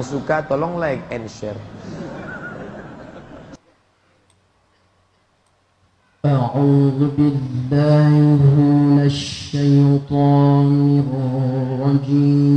yang suka tolong like and share. أعوذ بالله من الشيطان الرجيم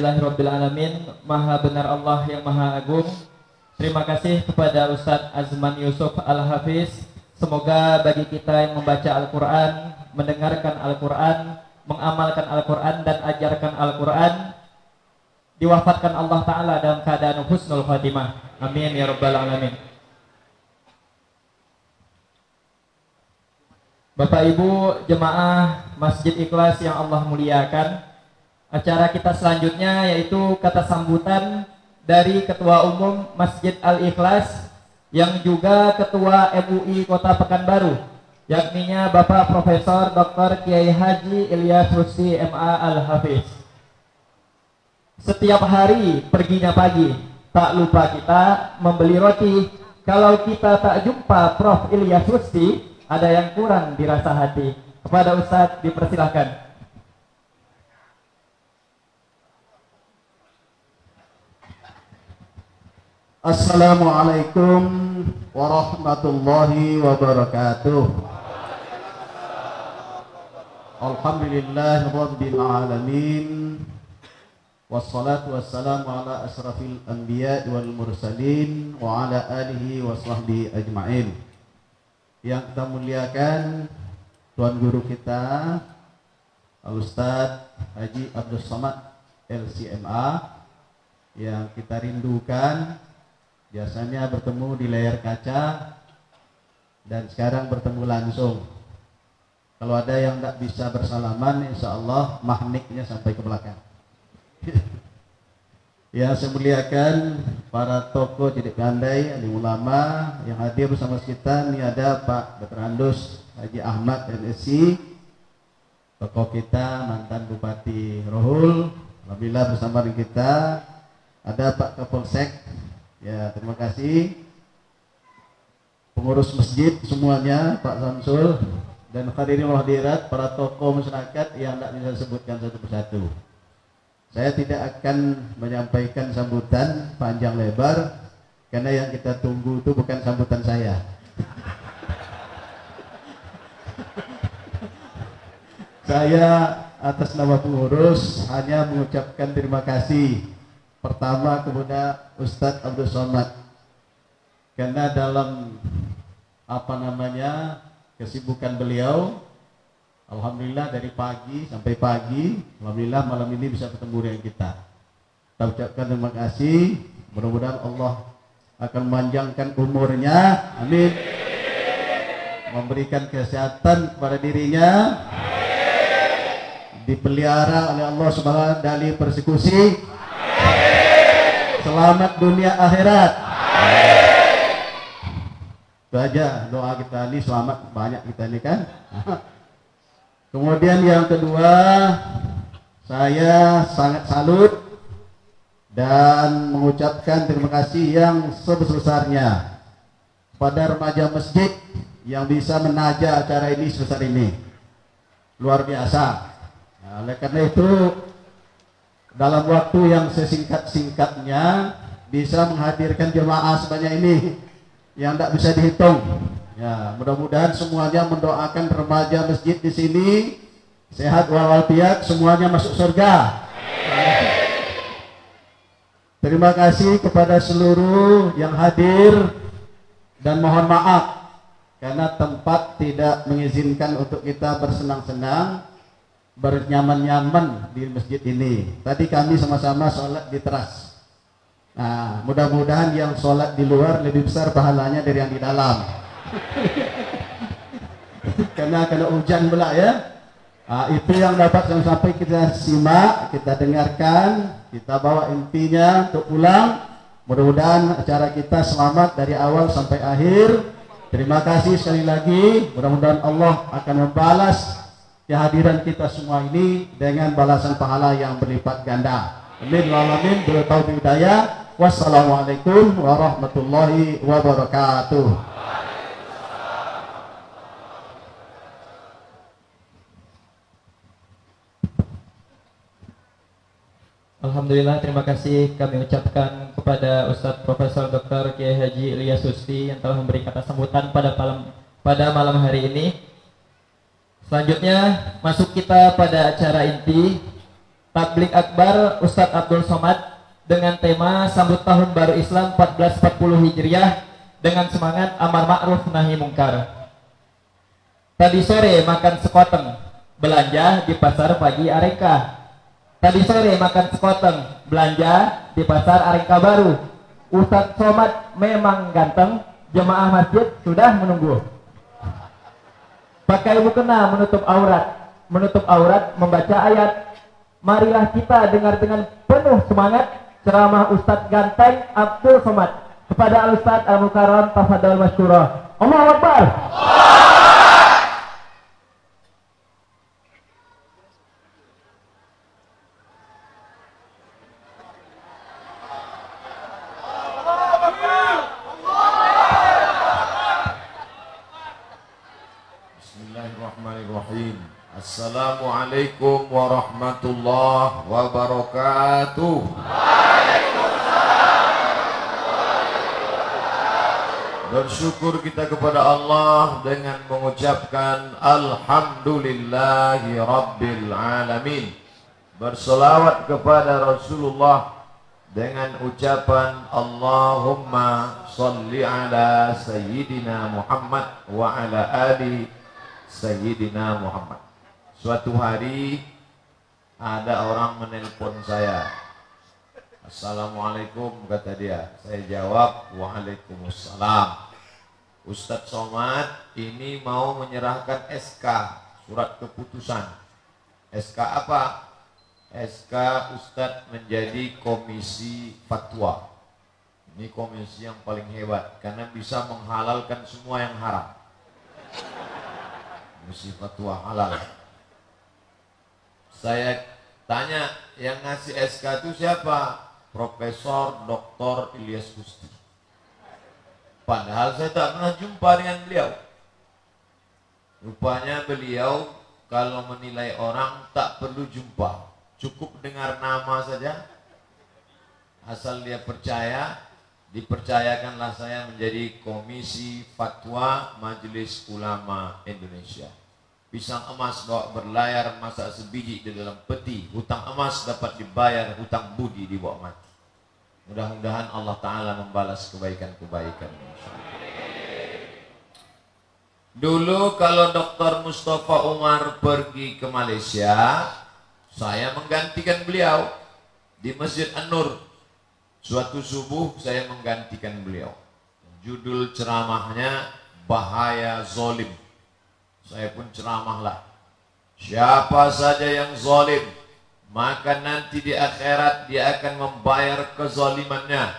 Alhamdulillahirrabbilalamin Maha benar Allah yang Maha Agung. Terima kasih kepada Ustadz Azman Yusuf Al-Hafiz. Semoga bagi kita yang membaca Al-Quran Mendengarkan Al-Quran Mengamalkan Al-Quran dan ajarkan Al-Quran Diwafatkan Allah Ta'ala dalam keadaan husnul khatimah. Amin ya Rabbal Alamin. Bapak Ibu jemaah Masjid Ikhlas yang Allah muliakan Acara kita selanjutnya yaitu kata sambutan dari Ketua Umum Masjid Al-Ikhlas yang juga Ketua MUI Kota Pekanbaru yakninya Bapak Profesor Dr. Kiai Haji Ilyas Rusdi MA Al-Hafiz. Setiap hari perginya pagi, tak lupa kita membeli roti. Kalau kita tak jumpa Prof. Ilyas Rusdi, ada yang kurang dirasa hati. Kepada Ustadz dipersilahkan. Assalamualaikum warahmatullahi wabarakatuh. Alhamdulillah rabbil alamin. Wassalatu wassalamu ala asrafil anbiya wal mursalin wa ala alihi wa sahbihi ajma'in. Yang kita muliakan Tuan Guru kita Ustaz Haji Abdul Samad LCMA yang kita rindukan biasanya bertemu di layar kaca dan sekarang bertemu langsung. Kalau ada yang tidak bisa bersalaman insya Allah mahniknya sampai ke belakang. Ya saya muliakan para tokoh jadi pandai alim ulama yang hadir bersama kita. Ini ada Pak Dr. Andus Haji Ahmad NSI tokoh kita mantan Bupati Rohul. Alhamdulillah bersama dengan kita. Ada Pak Kapolsek Ya, terima kasih pengurus masjid semuanya, Pak Samsul dan hadirin hadirat para tokoh masyarakat yang tidak bisa sebutkan satu persatu. Saya tidak akan menyampaikan sambutan panjang lebar karena yang kita tunggu itu bukan sambutan saya. saya atas nama pengurus hanya mengucapkan terima kasih Pertama kepada Ustadz Abdul Somad. Karena dalam apa namanya kesibukan beliau Alhamdulillah dari pagi sampai pagi Alhamdulillah malam ini bisa ketemu dengan kita. Kita ucapkan terima kasih. Mudah-mudahan Allah akan memanjangkan umurnya. Amin. Memberikan kesehatan kepada dirinya. Dipelihara oleh Allah Subhanahu dari persekusi Selamat dunia akhirat. Itu aja doa kita ini selamat banyak kita ini kan. Kemudian yang kedua, saya sangat salut dan mengucapkan terima kasih yang sebesar-besarnya pada remaja masjid yang bisa menaja acara ini sebesar ini. Luar biasa. Nah, oleh karena itu dalam waktu yang sesingkat-singkatnya bisa menghadirkan jemaah sebanyak ini yang tidak bisa dihitung. Ya, mudah-mudahan semuanya mendoakan remaja masjid di sini sehat walafiat, semuanya masuk surga. Terima kasih kepada seluruh yang hadir dan mohon maaf karena tempat tidak mengizinkan untuk kita bersenang-senang bernyaman-nyaman di masjid ini. Tadi kami sama-sama sholat di teras. Nah, mudah-mudahan yang sholat di luar lebih besar pahalanya dari yang di dalam. karena kena hujan pula ya. Ah, itu yang dapat sampai kita simak, kita dengarkan, kita bawa intinya untuk pulang. Mudah-mudahan acara kita selamat dari awal sampai akhir. Terima kasih sekali lagi. Mudah-mudahan Allah akan membalas kehadiran kita semua ini dengan balasan pahala yang berlipat ganda. Amin wa alamin. Hidayah. Wassalamualaikum warahmatullahi wabarakatuh. Alhamdulillah terima kasih kami ucapkan kepada Ustadz Profesor Dr. Kiai Haji Ilyas Susti yang telah memberi kata sambutan pada malam pada malam hari ini. Selanjutnya masuk kita pada acara inti Tablik Akbar Ustadz Abdul Somad dengan tema sambut tahun baru Islam 1440 Hijriah dengan semangat amar ma'ruf nahi mungkar. Tadi sore makan sekoteng, belanja di pasar pagi Areka Tadi sore makan sekoteng, belanja di pasar Arengka Baru. Ustadz Somad memang ganteng, jemaah masjid sudah menunggu. Pakai mukena menutup aurat, menutup aurat membaca ayat. Marilah kita dengar dengan penuh semangat ceramah Ustadz Ganteng Abdul Somad kepada Al Ustadz Al Mukarram Tafadhal Masyurah. Allahu Akbar. Bismillahirrahmanirrahim. Assalamualaikum warahmatullahi wabarakatuh. Bersyukur kita kepada Allah dengan mengucapkan Alhamdulillahi Rabbil Alamin Berselawat kepada Rasulullah dengan ucapan Allahumma salli ala Sayyidina Muhammad wa ala ali Sayyidina Muhammad Suatu hari ada orang menelpon saya Assalamualaikum kata dia. Saya jawab Waalaikumsalam. Ustadz Somad ini mau menyerahkan SK surat keputusan. SK apa? SK Ustadz menjadi komisi fatwa. Ini komisi yang paling hebat karena bisa menghalalkan semua yang haram. Komisi fatwa halal. Saya tanya yang ngasih SK itu siapa? Profesor Dr. Ilyas Gusti. Padahal saya tak pernah jumpa dengan beliau. Rupanya beliau kalau menilai orang tak perlu jumpa. Cukup dengar nama saja. Asal dia percaya, dipercayakanlah saya menjadi Komisi Fatwa Majelis Ulama Indonesia. Pisang emas bawa berlayar masak sebiji di dalam peti. Hutang emas dapat dibayar, hutang budi dibawa mati. Mudah-mudahan Allah Ta'ala membalas kebaikan-kebaikan. Dulu kalau Dr. Mustafa Umar pergi ke Malaysia, saya menggantikan beliau di Masjid An-Nur. Suatu subuh saya menggantikan beliau. Judul ceramahnya Bahaya Zolim. Saya pun ceramahlah. Siapa saja yang zolim, maka nanti di akhirat dia akan membayar kezalimannya.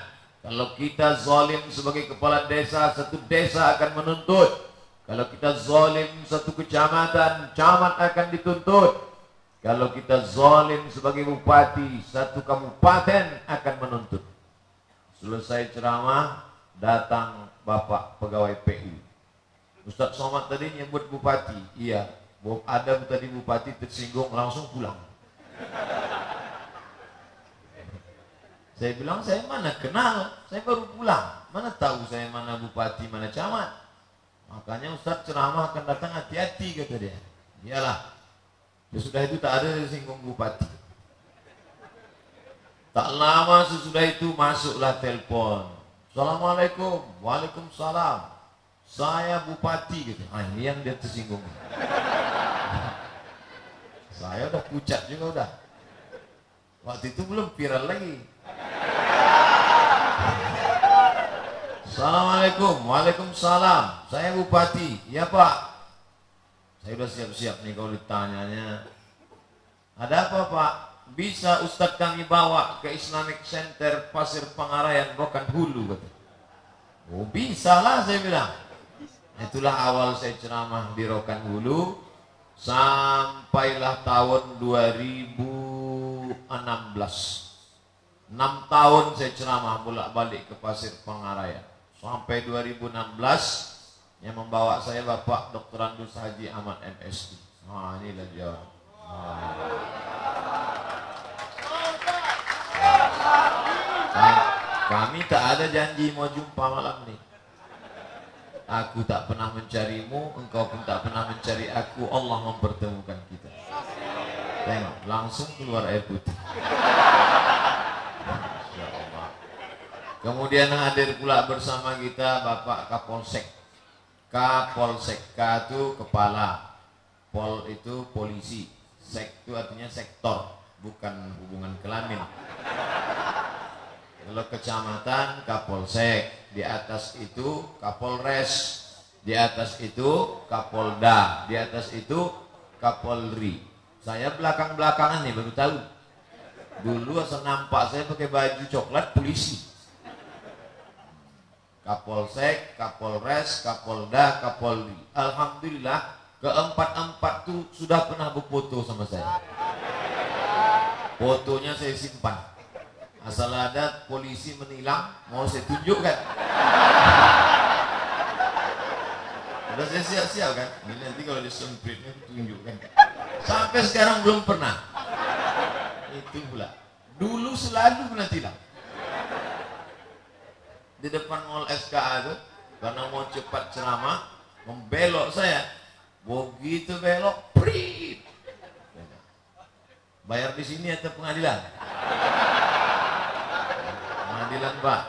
Kalau kita zolim sebagai kepala desa, satu desa akan menuntut. Kalau kita zolim satu kecamatan, camat akan dituntut. Kalau kita zolim sebagai bupati, satu kabupaten akan menuntut. Selesai ceramah, datang Bapak Pegawai PU. Ustadz Somad tadi nyebut bupati. Iya, ada tadi bupati tersinggung langsung pulang. Saya bilang saya mana kenal, saya baru pulang. Mana tahu saya mana bupati, mana camat. Makanya Ustadz ceramah akan datang hati-hati kata dia. Iyalah. Sesudah itu tak ada singgung bupati. Tak lama sesudah itu masuklah telepon. Assalamualaikum. Waalaikumsalam. Saya bupati gitu. Ah, ini yang dia tersinggung. Saya udah pucat juga udah. Waktu itu belum viral lagi. Assalamualaikum. Waalaikumsalam. Saya bupati. Ya Pak. Saya udah siap-siap nih kalau ditanyanya. Ada apa Pak? Bisa Ustadz kami bawa ke Islamic Center Pasir Pangarayan Rokan Hulu kata. Oh bisa lah saya bilang. Itulah awal saya ceramah di Rokan Hulu sampailah tahun 2016. 6 tahun saya ceramah bolak-balik ke Pasir Pangarayan. Sampai 2016 yang membawa saya Bapak Dr. Andus Haji Ahmad MSI. Nah, inilah dia. Nah, kami tak ada janji mau jumpa malam ini. Aku tak pernah mencarimu, engkau pun tak pernah mencari aku. Allah mempertemukan kita. Tengok, langsung keluar air putih. Kemudian hadir pula bersama kita Bapak Kapolsek. Kapolsek, K itu kepala, Pol itu polisi, Sek itu artinya sektor, bukan hubungan kelamin. Kalau kecamatan Kapolsek, di atas itu Kapolres, di atas itu Kapolda, di atas itu Kapolri. Saya belakang-belakangan nih baru tahu. Dulu asal nampak saya pakai baju coklat polisi. Kapolsek, Kapolres, Kapolda, Kapolri. Alhamdulillah keempat-empat tuh sudah pernah berfoto sama saya. Fotonya saya simpan. Asal ada polisi menilang, mau saya tunjukkan. Udah saya siap-siap kan? Ini nanti kalau disempritnya tunjukkan. Sampai sekarang belum pernah. Itu pula. Dulu selalu pernah tilang. Di depan mall SKA itu, karena mau cepat ceramah, membelok saya. Begitu belok, prit. Bayar di sini atau pengadilan? Pengadilan Pak.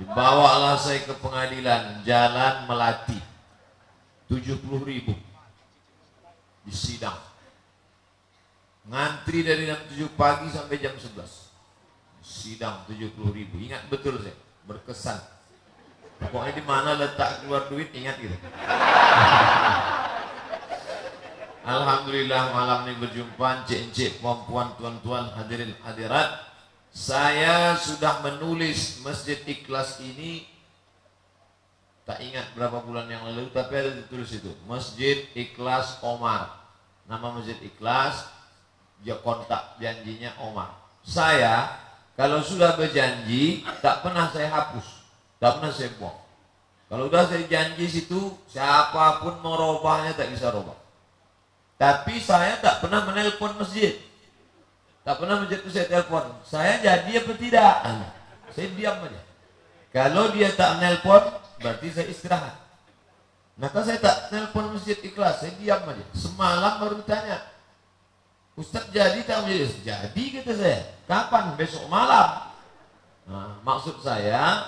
Dibawalah saya ke pengadilan Jalan Melati. 70 ribu di sidang. Ngantri dari jam 7 pagi sampai jam 11. Sidang 70 ribu. Ingat betul saya. Berkesan. Pokoknya di mana letak keluar duit ingat gitu. Alhamdulillah malam ini berjumpa encik-encik, puan-puan, tuan-tuan, hadirin hadirat. Saya sudah menulis Masjid Ikhlas ini tak ingat berapa bulan yang lalu tapi ada ditulis itu Masjid Ikhlas Omar. Nama Masjid Ikhlas dia kontak janjinya Omar. Saya kalau sudah berjanji tak pernah saya hapus, tak pernah saya buang. Kalau sudah saya janji situ siapa pun mau robahnya tak bisa robah. Tapi saya tak pernah menelpon masjid. Tak pernah itu saya telepon. Saya jadi apa tidak? Saya diam aja. Kalau dia tak menelpon, berarti saya istirahat. Maka saya tak telepon masjid ikhlas, saya diam aja. Semalam baru ditanya, Ustaz jadi tak menjadi? Jadi kata saya. Kapan? Besok malam. Nah, maksud saya,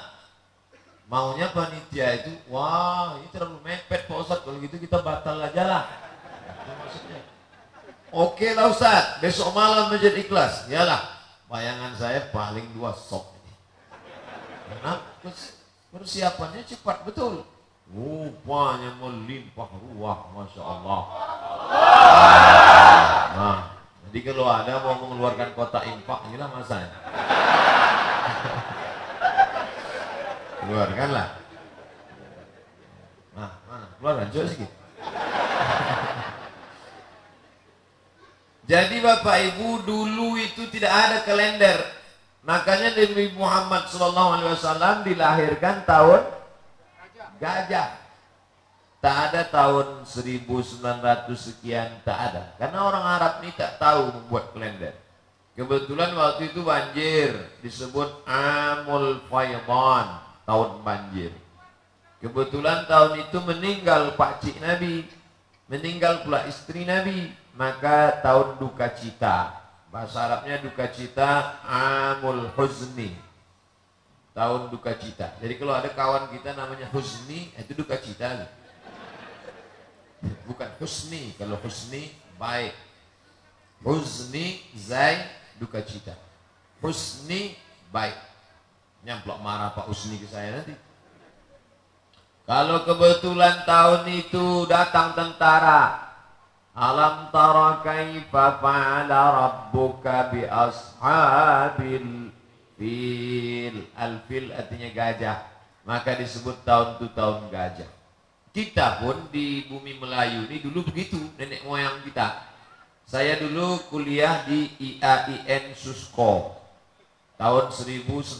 maunya panitia itu, wah ini terlalu mepet Pak Ustaz. Kalau gitu kita batal aja lah maksudnya. Oke lah Ustaz, besok malam menjadi ikhlas. Yalah, bayangan saya paling dua sok ini. Karena persiapannya cepat betul. Rupanya melimpah ruah, Masya Allah. Nah, jadi kalau ada mau mengeluarkan kotak impak, inilah masanya. Keluarkanlah. Nah, mana? Keluarkan, coba sedikit. Jadi Bapak Ibu dulu itu tidak ada kalender. Makanya Nabi Muhammad SAW dilahirkan tahun gajah. Tak ada tahun 1900 sekian, tak ada. Karena orang Arab ini tak tahu membuat kalender. Kebetulan waktu itu banjir, disebut Amul Faydan, tahun banjir. Kebetulan tahun itu meninggal Pak Cik Nabi, meninggal pula istri Nabi, maka tahun duka cita. Bahasa Arabnya duka cita amul huzni. Tahun duka cita. Jadi kalau ada kawan kita namanya huzni itu duka cita bukan husni. Kalau husni baik. Huzni zai duka cita. Husni baik. Nyamplok marah Pak Husni ke saya nanti. Kalau kebetulan tahun itu datang tentara Alam tara kaifa fa'ala rabbuka bi ashabil fil. Al-fil artinya gajah. Maka disebut tahun itu tahun gajah. Kita pun di bumi Melayu ini dulu begitu nenek moyang kita. Saya dulu kuliah di IAIN Susko tahun 1996.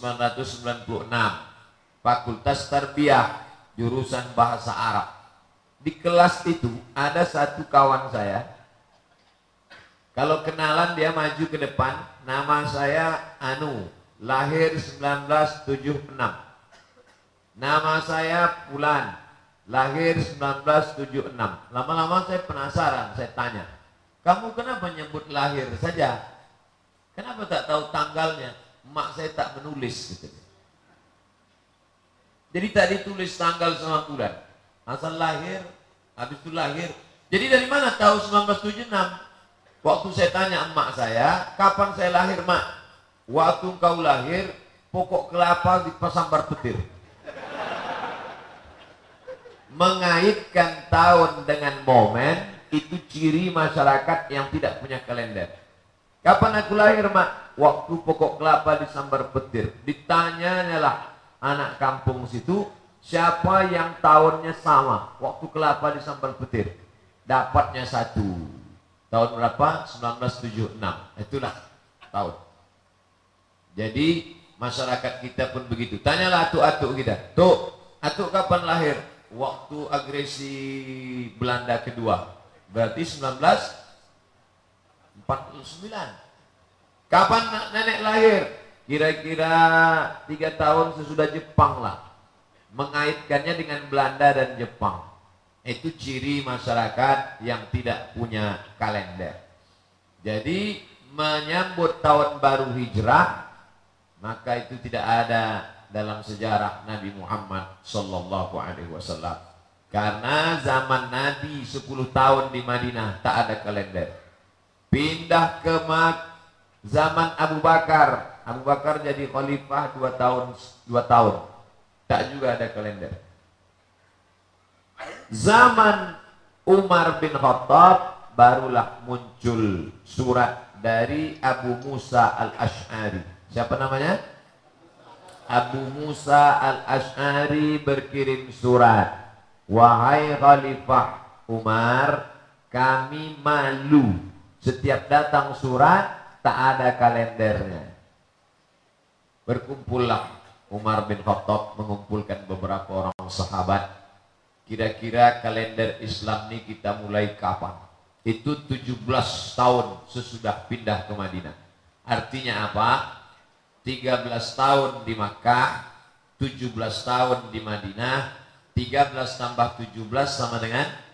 Fakultas Tarbiyah jurusan bahasa Arab di kelas itu ada satu kawan saya. Kalau kenalan dia maju ke depan. Nama saya Anu. Lahir 1976 nama saya Pulan lahir 1976 lama-lama saya penasaran saya tanya kamu kenapa nyebut lahir saja? Kenapa tak tahu tanggalnya? Emak saya tak menulis gitu. jadi tak ditulis tanggal sama bulan. Asal lahir, habis itu lahir. Jadi dari mana tahu 1976? Waktu saya tanya emak saya, kapan saya lahir mak? Waktu kau lahir, pokok kelapa di pasambar petir. Mengaitkan tahun dengan momen, itu ciri masyarakat yang tidak punya kalender. Kapan aku lahir mak? Waktu pokok kelapa di sambar petir. Ditanya lah anak kampung situ, Siapa yang tahunnya sama waktu kelapa di sambal petir dapatnya satu. Tahun berapa? 1976. Itulah tahun. Jadi masyarakat kita pun begitu. Tanyalah atuk-atuk kita. Tuh, atuk kapan lahir? Waktu agresi Belanda kedua. Berarti 1949. Kapan nenek lahir? Kira-kira tiga tahun sesudah Jepang lah mengaitkannya dengan Belanda dan Jepang. Itu ciri masyarakat yang tidak punya kalender. Jadi menyambut tahun baru hijrah maka itu tidak ada dalam sejarah Nabi Muhammad sallallahu alaihi wasallam. Karena zaman Nabi 10 tahun di Madinah tak ada kalender. Pindah ke Mak zaman Abu Bakar. Abu Bakar jadi khalifah 2 tahun 2 tahun Tak juga ada kalender. Zaman Umar bin Khattab barulah muncul surat dari Abu Musa al-Ash'ari. Siapa namanya? Abu Musa al-Ash'ari berkirim surat. Wahai Khalifah Umar, kami malu. Setiap datang surat, tak ada kalendernya. Berkumpullah Umar bin Khattab mengumpulkan beberapa orang sahabat. Kira-kira kalender Islam ini kita mulai kapan? Itu 17 tahun sesudah pindah ke Madinah. Artinya apa? 13 tahun di Makkah, 17 tahun di Madinah, 13 tambah 17 sama dengan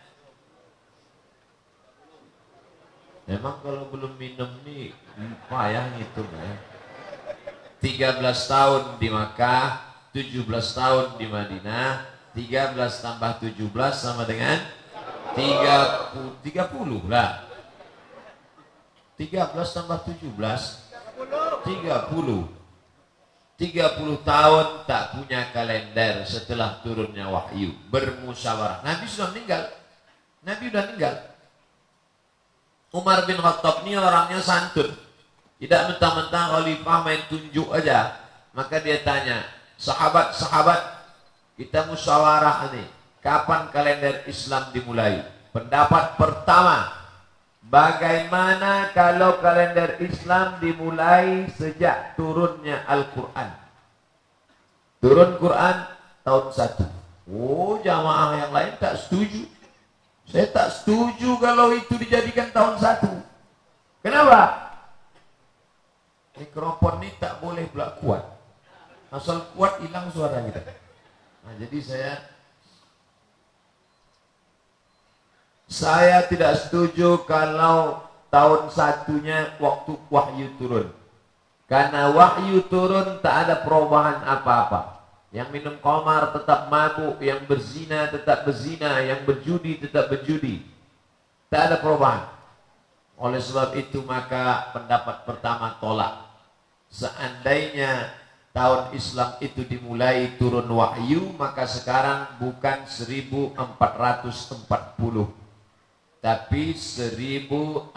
Memang kalau belum minum nih payah ngitung ya. 13 tahun di Makkah, 17 tahun di Madinah, 13 tambah 17 sama dengan 30, 30 lah. 13 tambah 17 30 30 tahun tak punya kalender setelah turunnya wahyu. Bermusyawarah. Nabi sudah meninggal. Nabi sudah meninggal. Umar bin Khattab ini orangnya santun tidak mentang-mentang khalifah main tunjuk aja. Maka dia tanya, sahabat-sahabat, kita musyawarah ini. Kapan kalender Islam dimulai? Pendapat pertama, bagaimana kalau kalender Islam dimulai sejak turunnya Al-Quran? Turun Quran tahun 1. Oh, jamaah yang lain tak setuju. Saya tak setuju kalau itu dijadikan tahun 1. Kenapa? Mikrofon ini tak boleh pula kuat asal kuat hilang suara kita nah jadi saya saya tidak setuju kalau tahun satunya waktu wahyu turun karena wahyu turun tak ada perubahan apa-apa yang minum komar tetap mabuk, yang berzina tetap berzina, yang berjudi tetap berjudi. Tak ada perubahan. Oleh sebab itu maka pendapat pertama tolak. Seandainya tahun Islam itu dimulai turun wahyu maka sekarang bukan 1440 tapi 1453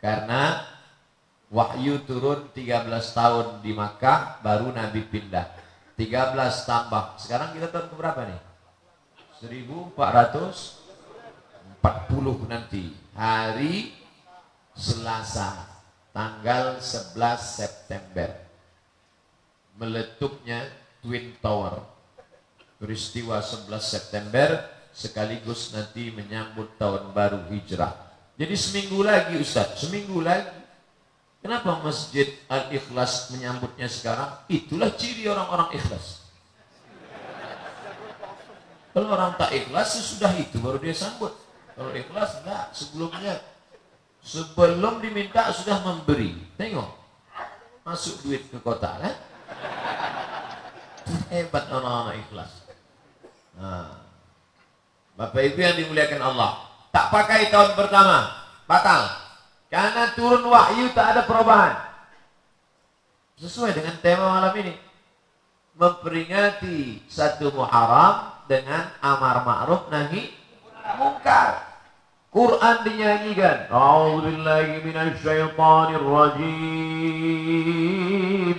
karena wahyu turun 13 tahun di Makkah baru Nabi pindah. 13 tambah. Sekarang kita tahun berapa nih 1440 nanti hari Selasa tanggal 11 September. Meletupnya Twin Tower. Peristiwa 11 September sekaligus nanti menyambut tahun baru hijrah. Jadi seminggu lagi Ustaz seminggu lagi. Kenapa Masjid Al-Ikhlas menyambutnya sekarang? Itulah ciri orang-orang ikhlas kalau orang tak ikhlas sesudah itu baru dia sambut. Kalau ikhlas enggak. Sebelumnya sebelum diminta sudah memberi. Tengok. Masuk duit ke kota kan hebat orang-orang ikhlas. Nah, Bapak Ibu yang dimuliakan Allah. Tak pakai tahun pertama. Batal. Karena turun wahyu tak ada perubahan. Sesuai dengan tema malam ini. Memperingati satu Muharram dengan amar ma'ruf nahi mungkar Quran dinyanyikan. A'udzubillahi minasyaitonir.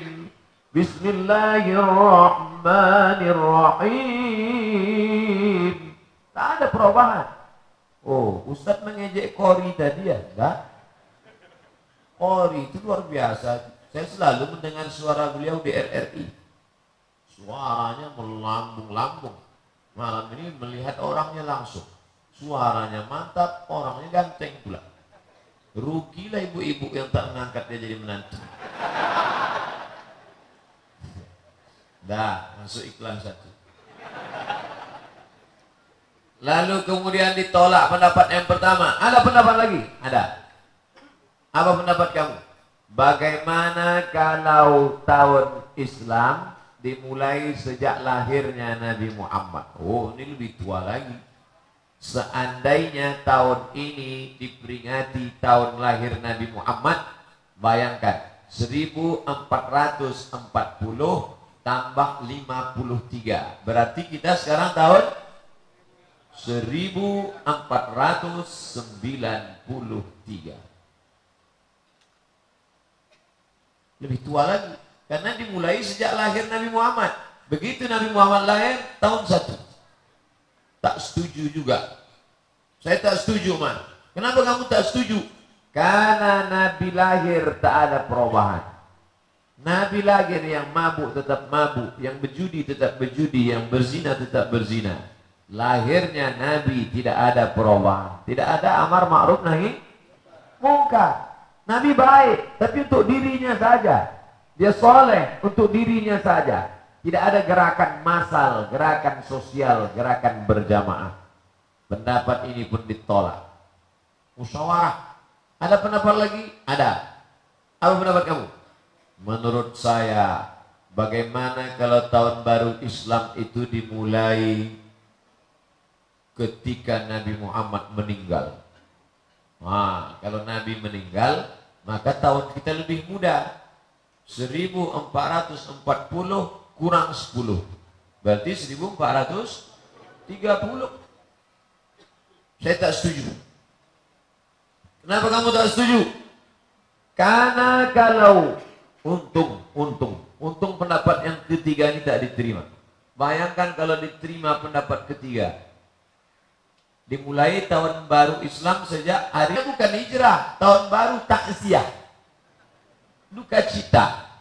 Bismillahirrahmanirrahim. Tak ada perubahan. Oh, Ustaz mengejek Kori tadi ya? Enggak. Kori itu luar biasa. Saya selalu mendengar suara beliau di RRI. Suaranya melambung-lambung. Malam ini melihat orangnya langsung suaranya mantap, orangnya ganteng pula. Rugilah ibu-ibu yang tak mengangkat dia jadi menantu. Dah, masuk iklan satu. Lalu kemudian ditolak pendapat yang pertama. Ada pendapat lagi? Ada. Apa pendapat kamu? Bagaimana kalau tahun Islam dimulai sejak lahirnya Nabi Muhammad? Oh, ini lebih tua lagi. Seandainya tahun ini diperingati tahun lahir Nabi Muhammad, bayangkan 1440 tambah 53. Berarti kita sekarang tahun 1493. Lebih tua lagi karena dimulai sejak lahir Nabi Muhammad. Begitu Nabi Muhammad lahir tahun 1 tak setuju juga. Saya tak setuju, man. Kenapa kamu tak setuju? Karena Nabi lahir tak ada perubahan. Nabi lahir yang mabuk tetap mabuk, yang berjudi tetap berjudi, yang berzina tetap berzina. Lahirnya Nabi tidak ada perubahan, tidak ada amar ma'ruf nahi mungkar. Nabi baik, tapi untuk dirinya saja. Dia soleh untuk dirinya saja. Tidak ada gerakan massal, gerakan sosial, gerakan berjamaah. Pendapat ini pun ditolak. Musyawarah. Ada pendapat lagi? Ada. Apa pendapat kamu? Menurut saya, bagaimana kalau tahun baru Islam itu dimulai ketika Nabi Muhammad meninggal? Nah, kalau Nabi meninggal, maka tahun kita lebih muda. 1440 kurang 10 berarti 1430 saya tak setuju. Kenapa kamu tak setuju? Karena kalau untung untung. Untung pendapat yang ketiga ini tak diterima. Bayangkan kalau diterima pendapat ketiga. Dimulai tahun baru Islam sejak hari bukan hijrah tahun baru takziah duka cita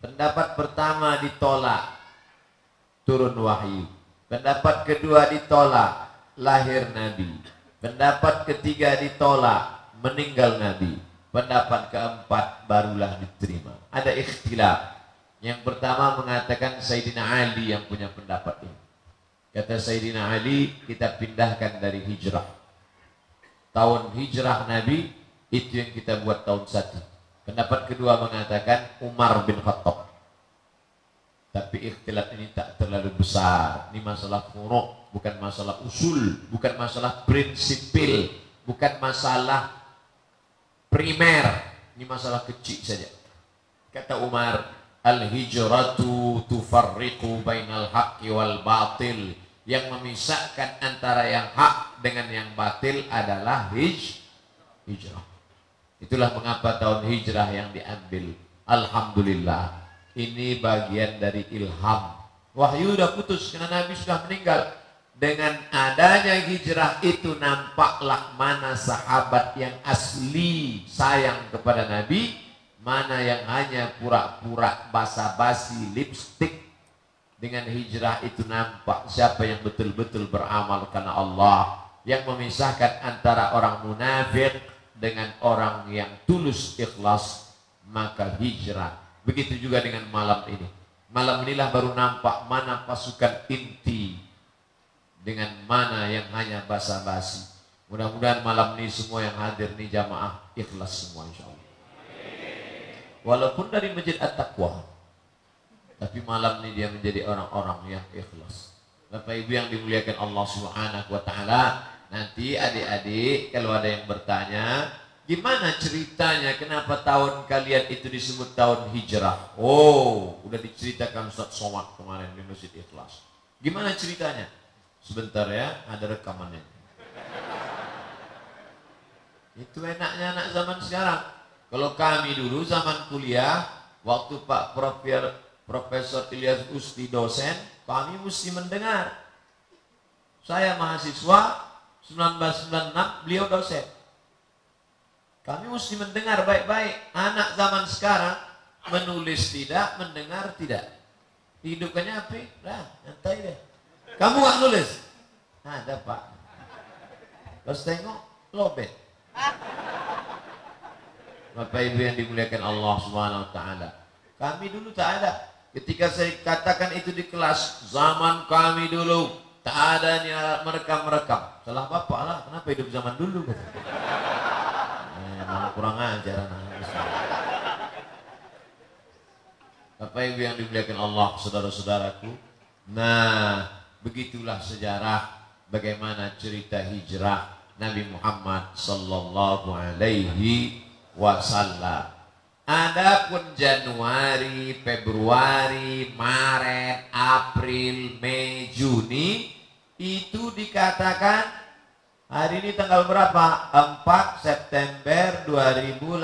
Pendapat pertama ditolak, turun wahyu. Pendapat kedua ditolak, lahir Nabi. Pendapat ketiga ditolak, meninggal Nabi. Pendapat keempat barulah diterima. Ada ikhtilaf. Yang pertama mengatakan Sayyidina Ali yang punya pendapat ini. Kata Sayyidina Ali, kita pindahkan dari hijrah. Tahun hijrah Nabi, itu yang kita buat tahun satu. Pendapat kedua mengatakan Umar bin Khattab. Tapi ikhtilaf ini tak terlalu besar. Ini masalah furuk, bukan masalah usul, bukan masalah prinsipil, bukan masalah primer. Ini masalah kecil saja. Kata Umar, Al-hijratu tufarriqu bainal haqqi wal batil. Yang memisahkan antara yang hak dengan yang batil adalah hij hijrah. Itulah mengapa tahun hijrah yang diambil. Alhamdulillah. Ini bagian dari ilham. Wahyu sudah putus karena Nabi sudah meninggal. Dengan adanya hijrah itu nampaklah mana sahabat yang asli sayang kepada Nabi mana yang hanya pura-pura basa-basi lipstick dengan hijrah itu nampak siapa yang betul-betul beramal karena Allah yang memisahkan antara orang munafik dengan orang yang tulus ikhlas maka hijrah. Begitu juga dengan malam ini. Malam inilah baru nampak mana pasukan inti dengan mana yang hanya basa-basi. Mudah-mudahan malam ini semua yang hadir nih jamaah ikhlas semua insya walaupun dari masjid at-taqwa tapi malam ini dia menjadi orang-orang yang ikhlas. Bapak Ibu yang dimuliakan Allah Subhanahu wa taala nanti adik-adik kalau ada yang bertanya gimana ceritanya? Kenapa tahun kalian itu disebut tahun hijrah? Oh udah diceritakan Ustaz Somad kemarin di Masjid Ikhlas. Gimana ceritanya? Sebentar ya ada rekamannya itu enaknya anak zaman sekarang. Kalau kami dulu zaman kuliah, waktu Pak Profesor, Profesor Ilyas Usti dosen, kami mesti mendengar. Saya mahasiswa, 1996 beliau dosen. Kami mesti mendengar baik-baik. Anak zaman sekarang menulis tidak, mendengar tidak. Hidupnya apa? Nah, nyantai deh. Kamu gak nulis? Ada pak. Terus tengok, lobet. Bapak Ibu yang dimuliakan Allah Subhanahu wa taala. Kami dulu tak ada. Ketika saya katakan itu di kelas, zaman kami dulu tak ada nih alat Salah Bapak lah, kenapa hidup zaman dulu? Eh, kurang ajar anak. Bapak Ibu yang dimuliakan Allah, saudara-saudaraku. Nah, begitulah sejarah bagaimana cerita hijrah Nabi Muhammad sallallahu alaihi wasallam. Adapun Januari, Februari, Maret, April, Mei, Juni itu dikatakan hari ini tanggal berapa? 4 September 2018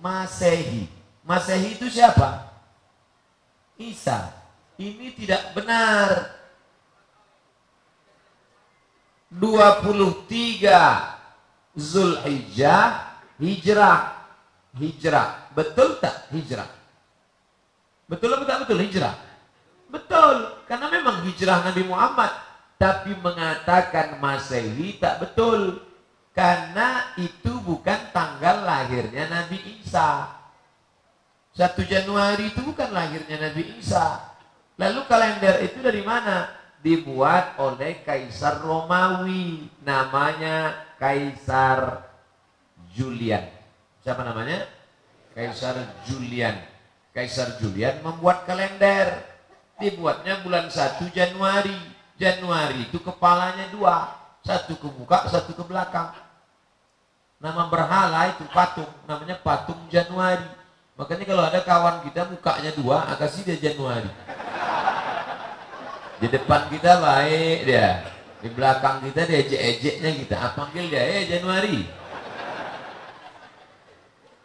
Masehi. Masehi itu siapa? Isa. Ini tidak benar. 23 Zulhijjah hijrah hijrah betul tak hijrah betul atau tak betul hijrah betul karena memang hijrah Nabi Muhammad tapi mengatakan Masehi tak betul karena itu bukan tanggal lahirnya Nabi Isa 1 Januari itu bukan lahirnya Nabi Isa lalu kalender itu dari mana dibuat oleh Kaisar Romawi namanya Kaisar Julian. Siapa namanya? Kaisar Julian. Kaisar Julian membuat kalender. Dibuatnya bulan 1 Januari. Januari itu kepalanya dua. Satu ke muka, satu ke belakang. Nama berhala itu patung. Namanya patung Januari. Makanya kalau ada kawan kita mukanya dua, kasih dia Januari. Di depan kita baik dia di belakang kita dia ejek-ejeknya kita ah, panggil dia eh Januari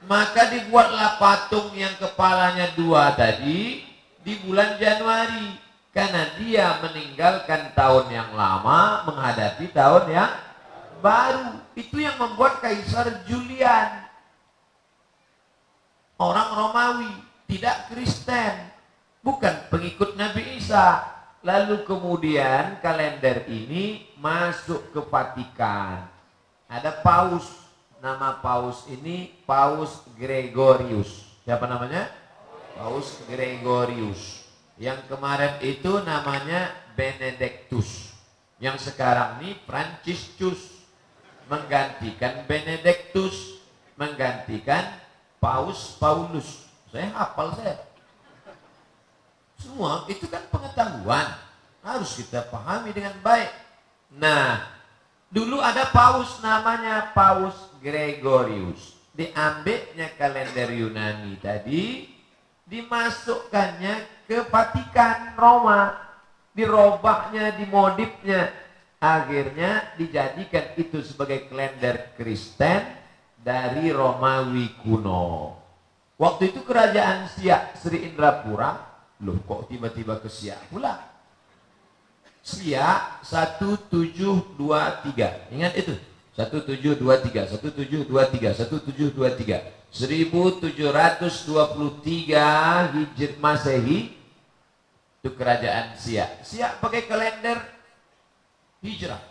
maka dibuatlah patung yang kepalanya dua tadi di bulan Januari karena dia meninggalkan tahun yang lama menghadapi tahun yang baru itu yang membuat Kaisar Julian orang Romawi tidak Kristen bukan pengikut Nabi Isa Lalu kemudian kalender ini masuk ke Vatikan. Ada paus. Nama paus ini Paus Gregorius. Siapa namanya? Paus Gregorius. Yang kemarin itu namanya Benedictus. Yang sekarang ini Franciscus. Menggantikan Benedictus. Menggantikan Paus Paulus. Saya hafal saya. Semua itu kan pengetahuan. Harus kita pahami dengan baik. Nah, dulu ada paus namanya Paus Gregorius. Diambilnya kalender Yunani tadi, dimasukkannya ke Vatikan Roma, dirobahnya, dimodifnya, akhirnya dijadikan itu sebagai kalender Kristen dari Romawi kuno. Waktu itu kerajaan Siak Sri Indrapura, loh kok tiba-tiba ke Siak pula? Siak 1723. Ingat itu. 1723, 1723, 1723. 1723 Hijr Masehi itu kerajaan Siak. Siak pakai kalender hijrah.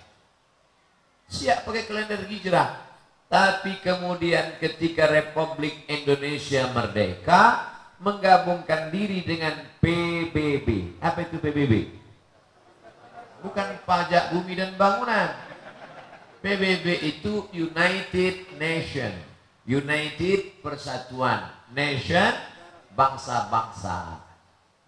Siak pakai kalender hijrah. Tapi kemudian ketika Republik Indonesia merdeka menggabungkan diri dengan PBB. Apa itu PBB? Bukan pajak bumi dan bangunan. PBB itu United Nation. United Persatuan. Nation bangsa-bangsa.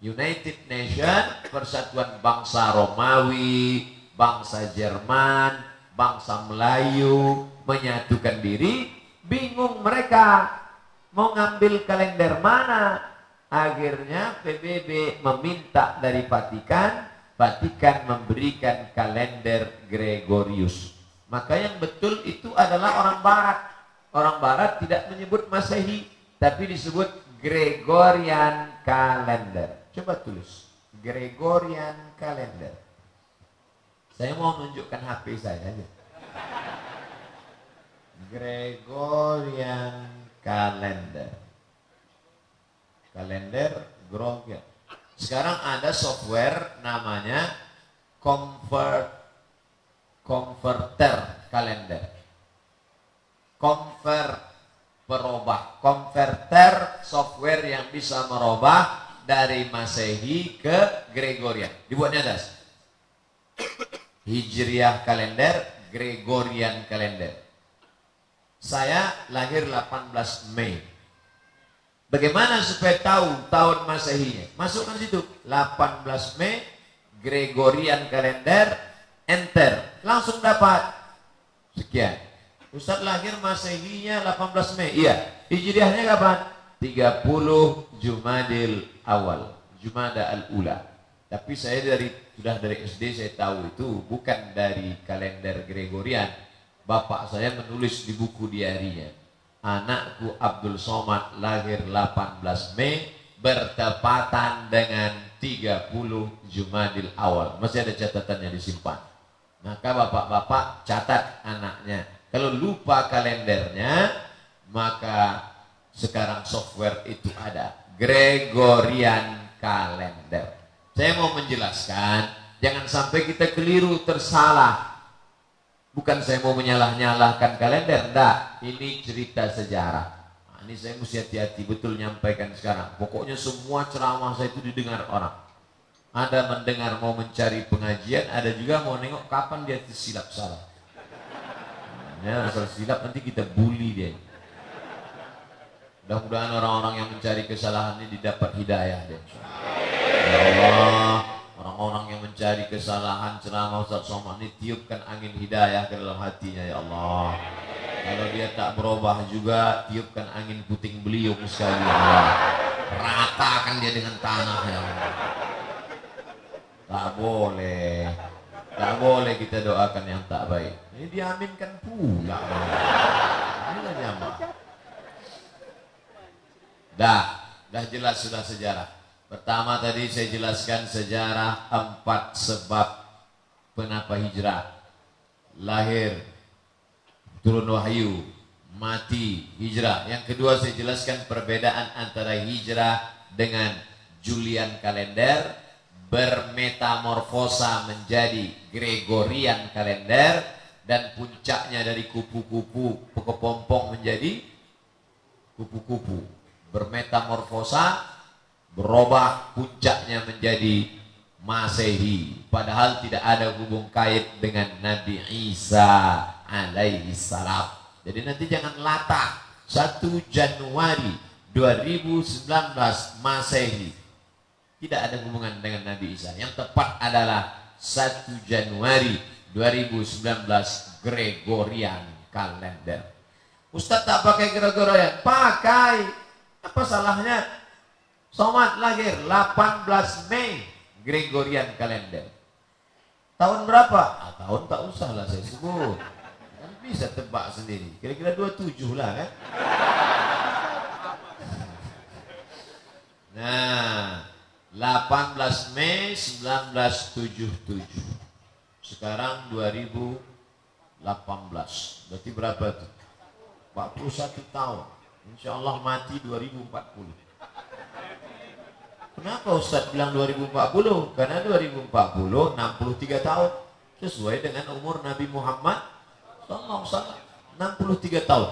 United Nation Persatuan Bangsa Romawi, bangsa Jerman, bangsa Melayu menyatukan diri, bingung mereka mau ngambil kalender mana. Akhirnya PBB meminta dari Vatikan, Vatikan memberikan kalender Gregorius. Maka yang betul itu adalah orang barat. Orang barat tidak menyebut Masehi, tapi disebut Gregorian Calendar. Coba tulis. Gregorian Calendar. Saya mau menunjukkan HP saya aja. Gregorian Calendar. Kalender Gregorian. Sekarang ada software namanya Convert Converter Calendar. Convert perubah. Converter software yang bisa merubah dari Masehi ke Gregorian. Dibuatnya atas. Hijriah kalender, Gregorian kalender. Saya lahir 18 Mei. Bagaimana supaya tahu tahun Masehinya? Masukkan situ 18 Mei Gregorian kalender enter langsung dapat sekian. Ustaz lahir Masehinya 18 Mei. Iya. Hijriahnya kapan? 30 Jumadil awal. Jumada al-ula. Tapi saya dari sudah dari SD saya tahu itu bukan dari kalender Gregorian Bapak saya menulis di buku diarinya. Anakku Abdul Somad lahir 18 Mei bertepatan dengan 30 Jumadil awal. Masih ada catatannya disimpan. Maka bapak-bapak catat anaknya. Kalau lupa kalendernya, maka sekarang software itu ada. Gregorian Calendar. Saya mau menjelaskan, jangan sampai kita keliru tersalah Bukan saya mau menyalah-nyalahkan kalender, enggak. Ini cerita sejarah. Nah, ini saya mesti hati-hati betul nyampaikan sekarang. Pokoknya semua ceramah saya itu didengar orang. Ada mendengar mau mencari pengajian, ada juga mau nengok kapan dia silap salah. Asal silap nanti kita bully dia. Mudah-mudahan orang-orang yang mencari kesalahan ini didapat hidayah dia. Ya Allah, Orang-orang yang mencari kesalahan ceramah Ustaz Somad ini tiupkan angin hidayah ke dalam hatinya ya Allah. Kalau dia tak berubah juga tiupkan angin puting beliung sekali ya Allah. Ratakan dia dengan tanah ya Allah. Tak boleh. Tak boleh kita doakan yang tak baik. Ini diaminkan pula. Ini nyaman. Dah, dah jelas sudah sejarah. Pertama tadi saya jelaskan sejarah empat sebab kenapa hijrah. Lahir, turun wahyu, mati, hijrah. Yang kedua saya jelaskan perbedaan antara hijrah dengan Julian kalender bermetamorfosa menjadi Gregorian kalender dan puncaknya dari kupu-kupu kepompong menjadi kupu-kupu bermetamorfosa berubah puncaknya menjadi Masehi padahal tidak ada hubung kait dengan Nabi Isa alaihi salam. Jadi nanti jangan latah 1 Januari 2019 Masehi tidak ada hubungan dengan Nabi Isa. Yang tepat adalah 1 Januari 2019 Gregorian kalender. Ustaz tak pakai Gregorian, pakai. Apa salahnya? Somad lahir 18 Mei Gregorian kalender. Tahun berapa? Ah, tahun tak usah lah saya sebut. Kan bisa tebak sendiri. Kira-kira 27 lah kan. Nah, 18 Mei 1977. Sekarang 2018. Berarti berapa tuh? 41 tahun. Insya Allah mati 2040. Kenapa Ustaz bilang 2040? Karena 2040 63 tahun sesuai dengan umur Nabi Muhammad sallallahu alaihi wasallam 63 tahun.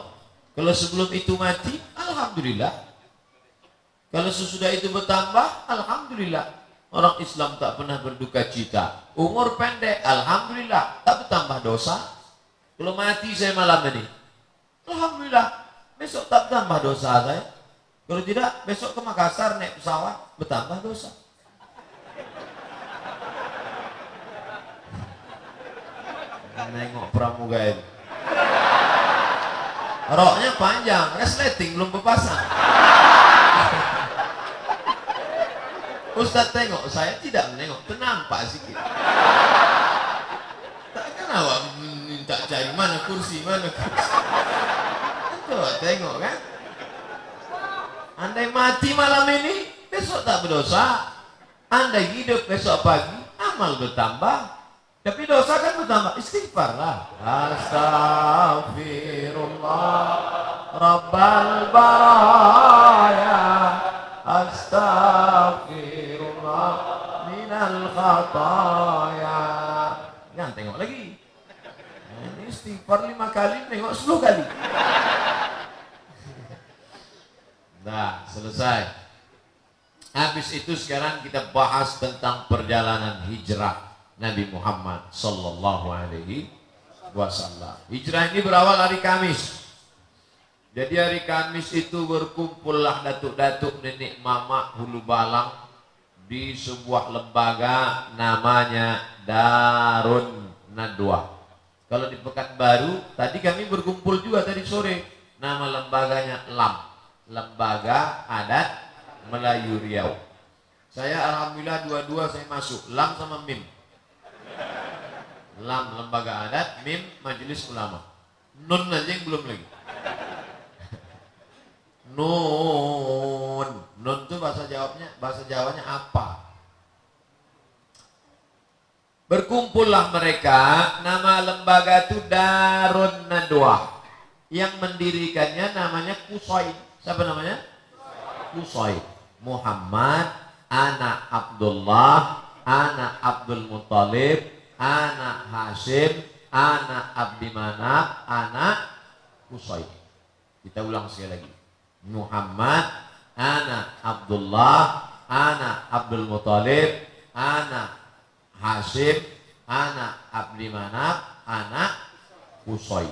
Kalau sebelum itu mati, alhamdulillah. Kalau sesudah itu bertambah, alhamdulillah. Orang Islam tak pernah berduka cita. Umur pendek, alhamdulillah, tak bertambah dosa. Kalau mati saya malam ini, alhamdulillah, besok tak bertambah dosa saya. Kalau tidak, besok ke Makassar naik pesawat, bertambah dosa. Nengok pramugari. Roknya panjang, resleting belum berpasang. Ustaz tengok, saya tidak menengok, ternampak sikit. Takkan awak minta cari mana kursi, mana kursi. Coba tengok kan. Andai mati malam ini, besok tak berdosa. Andai hidup besok pagi, amal bertambah. Tapi dosa kan bertambah, istighfar lah. Astaghfirullah, Rabbal baraya. Astaghfirullah, minal khataya. Jangan tengok lagi. Ini istighfar lima kali, tengok sepuluh kali. Nah, selesai. Habis itu sekarang kita bahas tentang perjalanan hijrah Nabi Muhammad sallallahu alaihi wasallam. Hijrah ini berawal hari Kamis. Jadi hari Kamis itu berkumpullah datuk-datuk nenek mama hulu balang di sebuah lembaga namanya Darun Nadwa. Kalau di Pekanbaru, tadi kami berkumpul juga tadi sore. Nama lembaganya LAM. Lembaga Adat Melayu Riau. Saya alhamdulillah dua-dua saya masuk, lam sama mim. Lam lembaga adat, mim majelis ulama. Nun aja yang belum lagi. Nun, nun itu bahasa jawabnya, bahasa Jawanya apa? Berkumpullah mereka, nama lembaga itu Darun Nadwa. Yang mendirikannya namanya Kusoi. Siapa namanya? Kusoi. Muhammad, anak Abdullah, anak Abdul Muthalib, anak Hashim, anak Abdi Manaf, anak Kusoi. Kita ulang sekali lagi. Muhammad, anak Abdullah, anak Abdul Muthalib, anak Hashim, anak Abdi Manaf, anak Kusoi.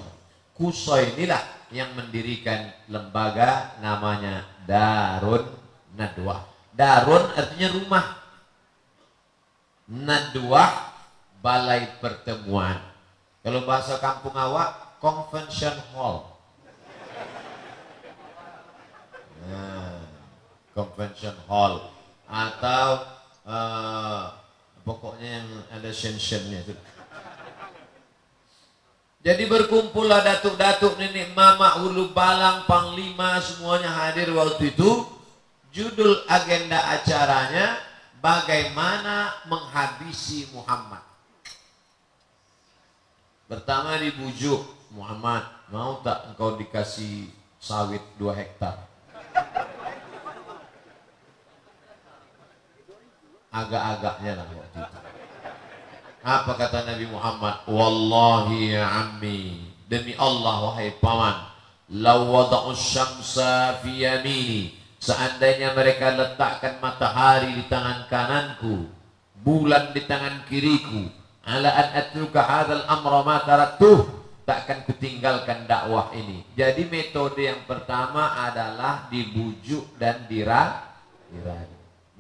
Kusoi inilah yang mendirikan lembaga namanya Darun Nadwa. Darun artinya rumah. Nadwa balai pertemuan. Kalau bahasa kampung awak convention hall. Nah, convention hall atau uh, pokoknya yang ada shensionnya itu. Jadi berkumpullah datuk-datuk nenek mama ulu balang panglima semuanya hadir waktu itu. Judul agenda acaranya bagaimana menghabisi Muhammad. Pertama dibujuk Muhammad, mau tak engkau dikasih sawit 2 hektar? Agak-agaknya lah waktu itu. Apa kata Nabi Muhammad? Wallahi ya ammi. Demi Allah wahai paman. Law wada'u syamsa fi yamini. Seandainya mereka letakkan matahari di tangan kananku, bulan di tangan kiriku, ala an atluka hadzal amra ma taraktuh, takkan kutinggalkan dakwah ini. Jadi metode yang pertama adalah dibujuk dan dirayu.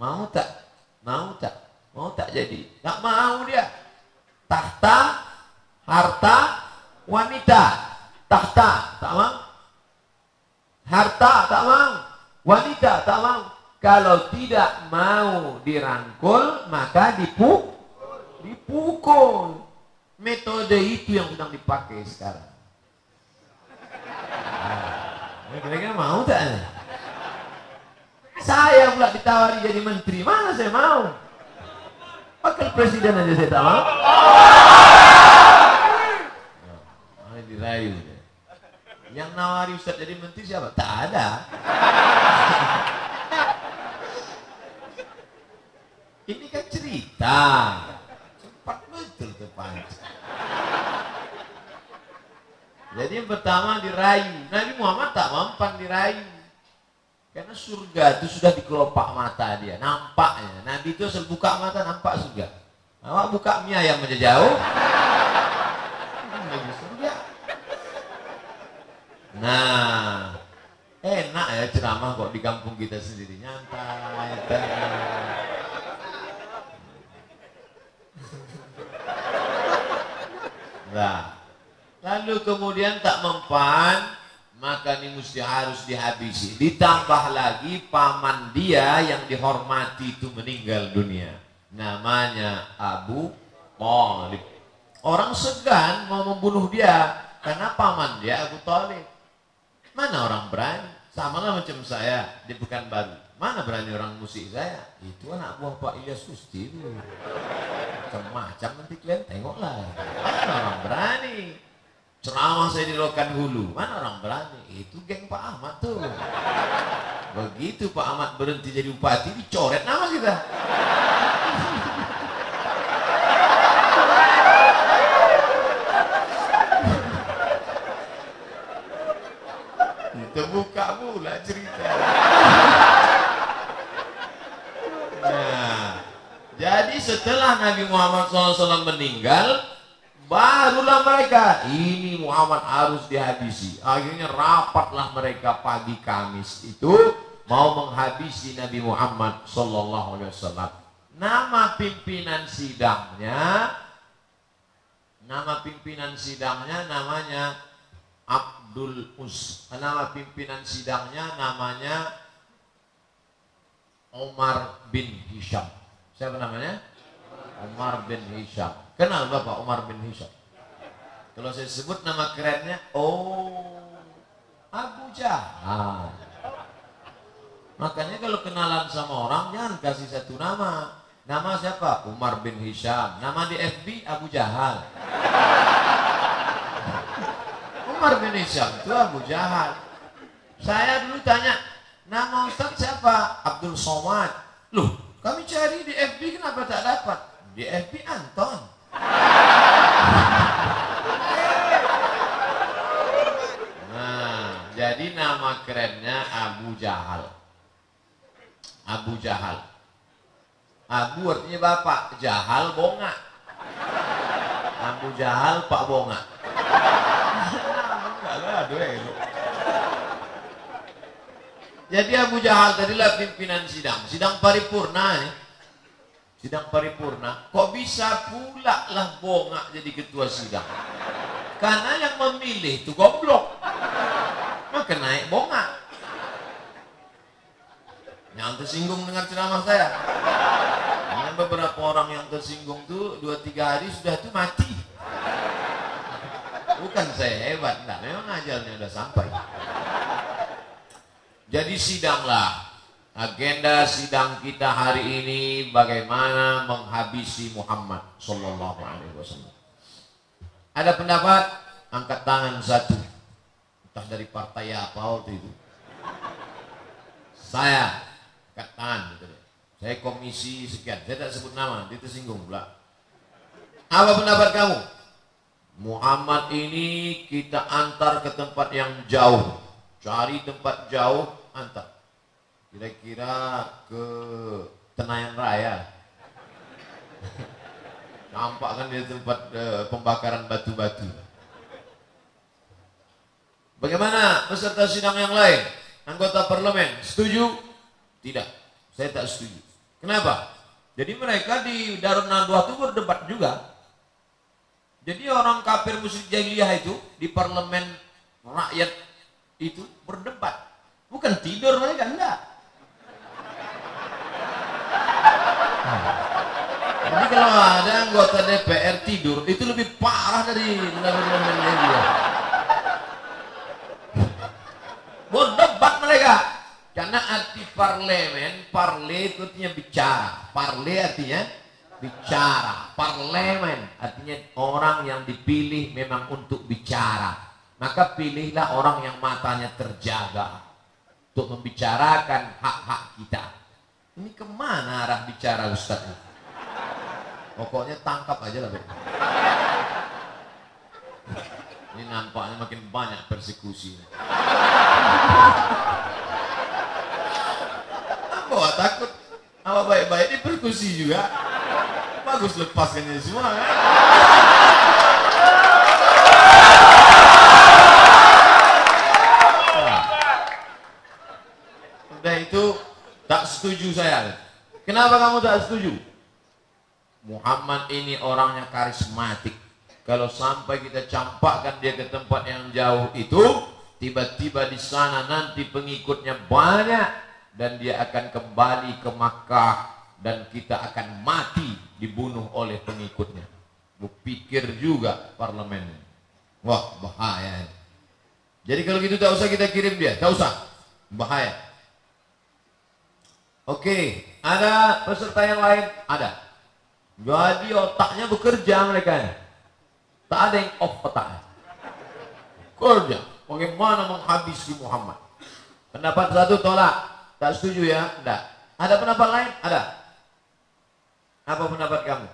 Mau tak? Mau tak? Mau tak jadi? Tak mau dia tahta harta wanita tahta tak mau harta tak mau wanita tak mau Kalau tidak mau dirangkul, maka dipu dipukul. Metode itu yang sedang dipakai sekarang. Nah, kira-kira mau tak? Saya pula ditawari jadi menteri, mana saya mau? Wakil presiden aja saya tak mau. Nah, dirayu. Yang nawari Ustaz jadi menteri siapa? Tak ada. Ini kan cerita. Cepat betul terpancing. Jadi yang pertama dirayu. Nabi Muhammad tak mempan dirayu. Karena surga itu sudah di kelopak mata dia, nampaknya. Nabi itu asal buka mata nampak surga. Awak buka mie ayam aja jauh. Nah, enak ya ceramah kok di kampung kita sendiri nyantai. Nah, lalu kemudian tak mempan, maka ini mesti harus dihabisi. Ditambah lagi paman dia yang dihormati itu meninggal dunia. Namanya Abu Talib. Orang segan mau membunuh dia karena paman dia Abu Talib. Mana orang berani? Sama lah macam saya di Pekanbaru. Mana berani orang musik saya? Itu anak buah Pak Ilyas Kusti itu. Macam-macam nanti kalian tengoklah. Mana orang berani? Ceramah saya di Lokan Hulu. Mana orang berani? Itu geng Pak Ahmad tuh. Begitu Pak Ahmad berhenti jadi bupati, dicoret nama kita. Terbuka pula cerita. Nah, jadi setelah Nabi Muhammad SAW meninggal, barulah mereka ini Muhammad harus dihabisi. Akhirnya rapatlah mereka pagi Kamis itu mau menghabisi Nabi Muhammad SAW. Nama pimpinan sidangnya, nama pimpinan sidangnya namanya Abdul Us. Nama pimpinan sidangnya namanya Omar bin Hisham. Siapa namanya? Omar bin Hisham. Kenal Bapak Omar bin Hisham? Kalau saya sebut nama kerennya, oh Abu Jahal. Makanya kalau kenalan sama orang jangan kasih satu nama. Nama siapa? Umar bin Hisham. Nama di FB Abu Jahal. Umar bin Hisham itu Abu Jahal. Saya dulu tanya, nama Ustaz siapa? Abdul Somad. Loh, kami cari di FB kenapa tak dapat? Di FB Anton. Nah, jadi nama kerennya Abu Jahal. Abu Jahal. Abu artinya bapak, Jahal bonga. Abu Jahal Pak bonga. Jadi Abu Jahal tadilah pimpinan sidang, sidang paripurna ya. Sidang paripurna, kok bisa pula lah bonga jadi ketua sidang? Karena yang memilih itu goblok. Maka naik bonga. Yang tersinggung dengan ceramah saya. Karena beberapa orang yang tersinggung tuh dua tiga hari sudah tuh mati. Bukan saya hebat, enggak. Memang ajalnya udah sampai. Jadi sidanglah. Agenda sidang kita hari ini bagaimana menghabisi Muhammad Sallallahu Alaihi Wasallam. Ada pendapat angkat tangan satu, entah dari partai apa waktu itu. Saya angkat tangan, gitu. Saya komisi sekian, saya tak sebut nama, nanti tersinggung pula. Apa pendapat kamu? Muhammad ini kita antar ke tempat yang jauh, cari tempat jauh, antar. Kira-kira ke Tenayan Raya. Nampak kan di tempat uh, pembakaran batu-batu. Bagaimana peserta sidang yang lain? Anggota parlemen, setuju? Tidak, saya tak setuju. Kenapa? Jadi mereka di Darun Nadwa itu berdebat juga. Jadi orang kafir musyrik jahiliyah itu di parlemen rakyat itu berdebat. Bukan tidur mereka, enggak. Jadi kalau ada anggota DPR tidur itu lebih parah dari dari dia. Berdebat mereka. Karena arti parlemen, parle itu artinya bicara. Parle artinya bicara. Parlemen artinya orang yang dipilih memang untuk bicara. Maka pilihlah orang yang matanya terjaga untuk membicarakan hak-hak kita. Arah bicara Ustaz? Pokoknya tangkap aja lah. Ini nampaknya makin banyak persekusi. Apa takut? Apa baik-baik ini persekusi juga? Bagus lepaskan ini semua kan? Udah itu tak setuju saya. Kenapa kamu tak setuju? Muhammad ini orangnya karismatik. Kalau sampai kita campakkan dia ke tempat yang jauh itu, tiba-tiba di sana nanti pengikutnya banyak dan dia akan kembali ke Makkah dan kita akan mati dibunuh oleh pengikutnya. Berpikir juga parlemen. Wah, bahaya. Jadi kalau gitu tak usah kita kirim dia, tak usah. Bahaya. Oke, ada peserta yang lain? Ada. Jadi otaknya bekerja mereka. Tak ada yang off otaknya. Kerja. Bagaimana menghabisi Muhammad? Pendapat satu tolak. Tak setuju ya? Tidak. Ada pendapat lain? Ada. Apa pendapat kamu?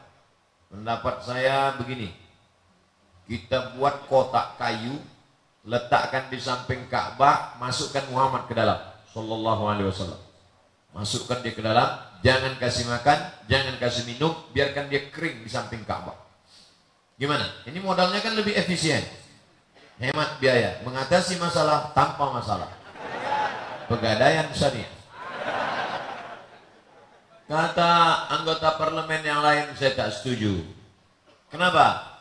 Pendapat saya begini. Kita buat kotak kayu, letakkan di samping Ka'bah, masukkan Muhammad ke dalam. Sallallahu alaihi wasallam. Masukkan dia ke dalam, jangan kasih makan, jangan kasih minum, biarkan dia kering di samping Ka'bah. Gimana? Ini modalnya kan lebih efisien. Hemat biaya, mengatasi masalah tanpa masalah. Pegadaian syariah. Kata anggota parlemen yang lain saya tak setuju. Kenapa?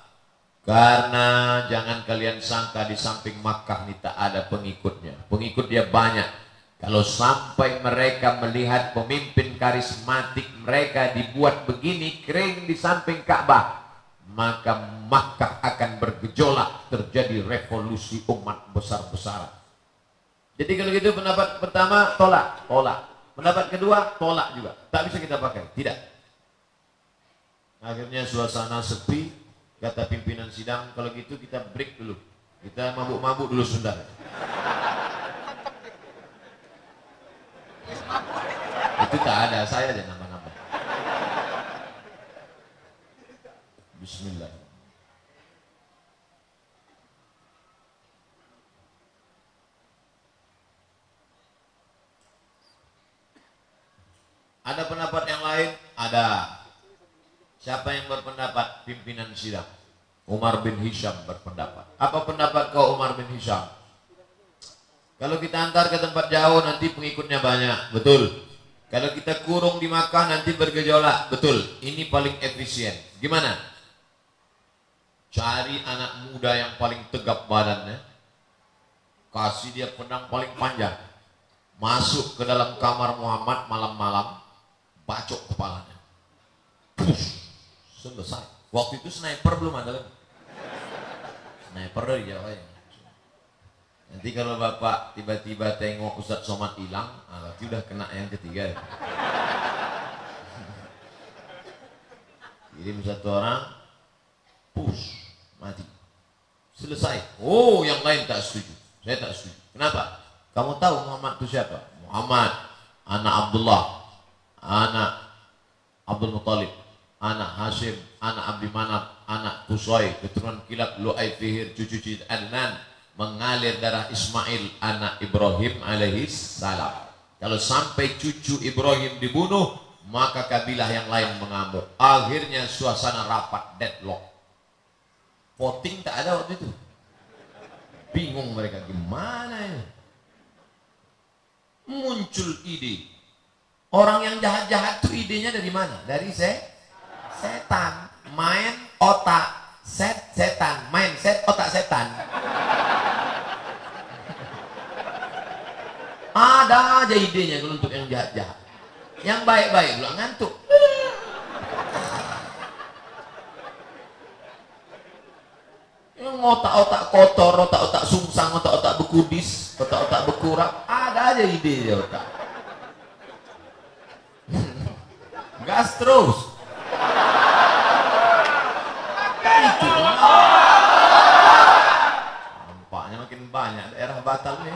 Karena jangan kalian sangka di samping Makkah ini tak ada pengikutnya. Pengikut dia banyak. Kalau sampai mereka melihat pemimpin karismatik mereka dibuat begini kering di samping Ka'bah, maka Makkah akan bergejolak, terjadi revolusi umat besar-besaran. Jadi kalau gitu pendapat pertama tolak, tolak. Pendapat kedua tolak juga. Tak bisa kita pakai, tidak. Akhirnya suasana sepi, kata pimpinan sidang, kalau gitu kita break dulu. Kita mabuk-mabuk dulu saudara. Itu tak ada, saya aja nama-nama. Bismillah. Ada pendapat yang lain? Ada. Siapa yang berpendapat? Pimpinan sidang. Umar bin Hisham berpendapat. Apa pendapat kau Umar bin Hisham? Kalau kita antar ke tempat jauh nanti pengikutnya banyak, betul. Kalau kita kurung di Makkah nanti bergejolak, betul. Ini paling efisien. Gimana? Cari anak muda yang paling tegap badannya. Kasih dia pedang paling panjang. Masuk ke dalam kamar Muhammad malam-malam. Bacok kepalanya. Push. Selesai. Waktu itu sniper belum ada lagi. Sniper dari Jawa ya. Nanti kalau bapak tiba-tiba tengok Ustadz Somad hilang, ah, berarti kena yang ketiga. Ya. Kirim satu orang, push, mati. Selesai. Oh, yang lain tak setuju. Saya tak setuju. Kenapa? Kamu tahu Muhammad itu siapa? Muhammad, anak Abdullah, anak Abdul Muttalib, anak Hashim, anak Abdi Manaf, anak Kusai, keturunan Kilab, Lu'ay Fihir, cucu-cucu Adnan, mengalir darah Ismail anak Ibrahim alaihi salam. Kalau sampai cucu Ibrahim dibunuh, maka kabilah yang lain mengamuk. Akhirnya suasana rapat deadlock. Voting tak ada waktu itu. Bingung mereka gimana ini. Muncul ide. Orang yang jahat-jahat tuh idenya dari mana? Dari se setan. Main otak set setan main set otak setan ada aja idenya kalau untuk yang jahat-jahat yang baik-baik lu ngantuk yang otak-otak kotor, otak-otak sungsang, otak-otak bekudis, otak-otak bekurak, ada aja ide dia otak. Gas. Batam nih.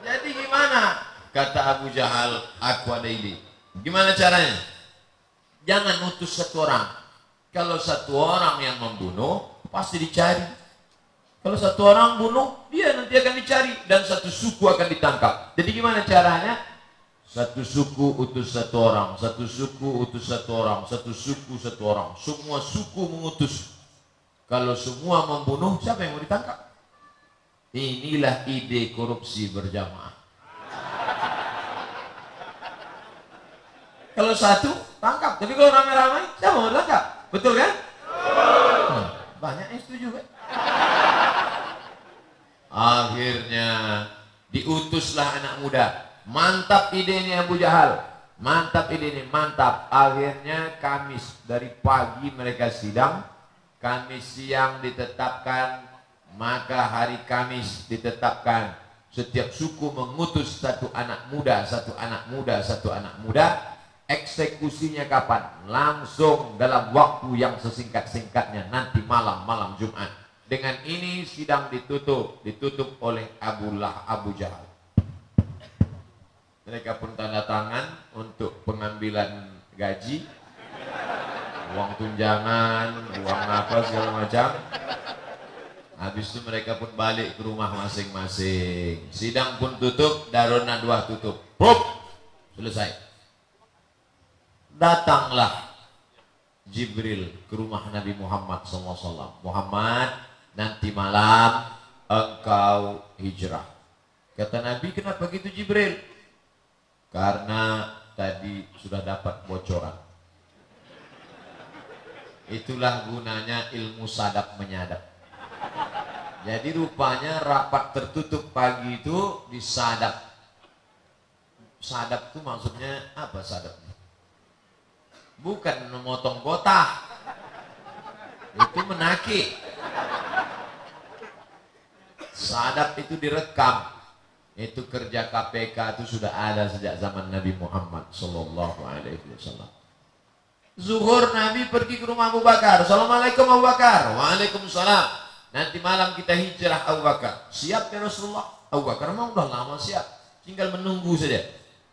Jadi gimana? Kata Abu Jahal, aku ada ide. Gimana caranya? Jangan utus satu orang. Kalau satu orang yang membunuh, pasti dicari. Kalau satu orang bunuh, dia nanti akan dicari dan satu suku akan ditangkap. Jadi gimana caranya? Satu suku utus satu orang, satu suku utus satu orang, satu suku satu orang. Semua suku mengutus. Kalau semua membunuh, siapa yang mau ditangkap? Inilah ide korupsi berjamaah. Kalau satu, tangkap. Tapi kalau ramai-ramai, siapa mau tangkap? Betul kan? Hmm, banyak yang setuju kan? Akhirnya diutuslah anak muda. Mantap ide ini Abu Jahal. Mantap ide ini, mantap. Akhirnya Kamis dari pagi mereka sidang, Kamis siang ditetapkan, maka hari Kamis ditetapkan setiap suku mengutus satu anak muda, satu anak muda, satu anak muda. Eksekusinya kapan? Langsung dalam waktu yang sesingkat-singkatnya nanti malam malam Jumat. Dengan ini sidang ditutup, ditutup oleh Abu Lah Abu Jahal. Mereka pun tanda tangan untuk pengambilan gaji, uang tunjangan, uang apa segala macam. Habis itu mereka pun balik ke rumah masing-masing. Sidang pun tutup, Darun Nadwah tutup. Prup, selesai. Datanglah Jibril ke rumah Nabi Muhammad SAW. Muhammad, nanti malam engkau hijrah. Kata Nabi, kenapa gitu Jibril? Karena tadi sudah dapat bocoran. Itulah gunanya ilmu sadap menyadap. Jadi rupanya rapat tertutup pagi itu disadap. Sadap itu maksudnya apa sadap? Bukan memotong kota. Itu menaki. Sadap itu direkam. Itu kerja KPK itu sudah ada sejak zaman Nabi Muhammad Sallallahu Alaihi Wasallam. Zuhur Nabi pergi ke rumah Abu Bakar. Assalamualaikum Abu Bakar. Waalaikumsalam. Nanti malam kita hijrah Abu Bakar. Siap ya Rasulullah? Abu Bakar memang udah lama siap. Tinggal menunggu saja.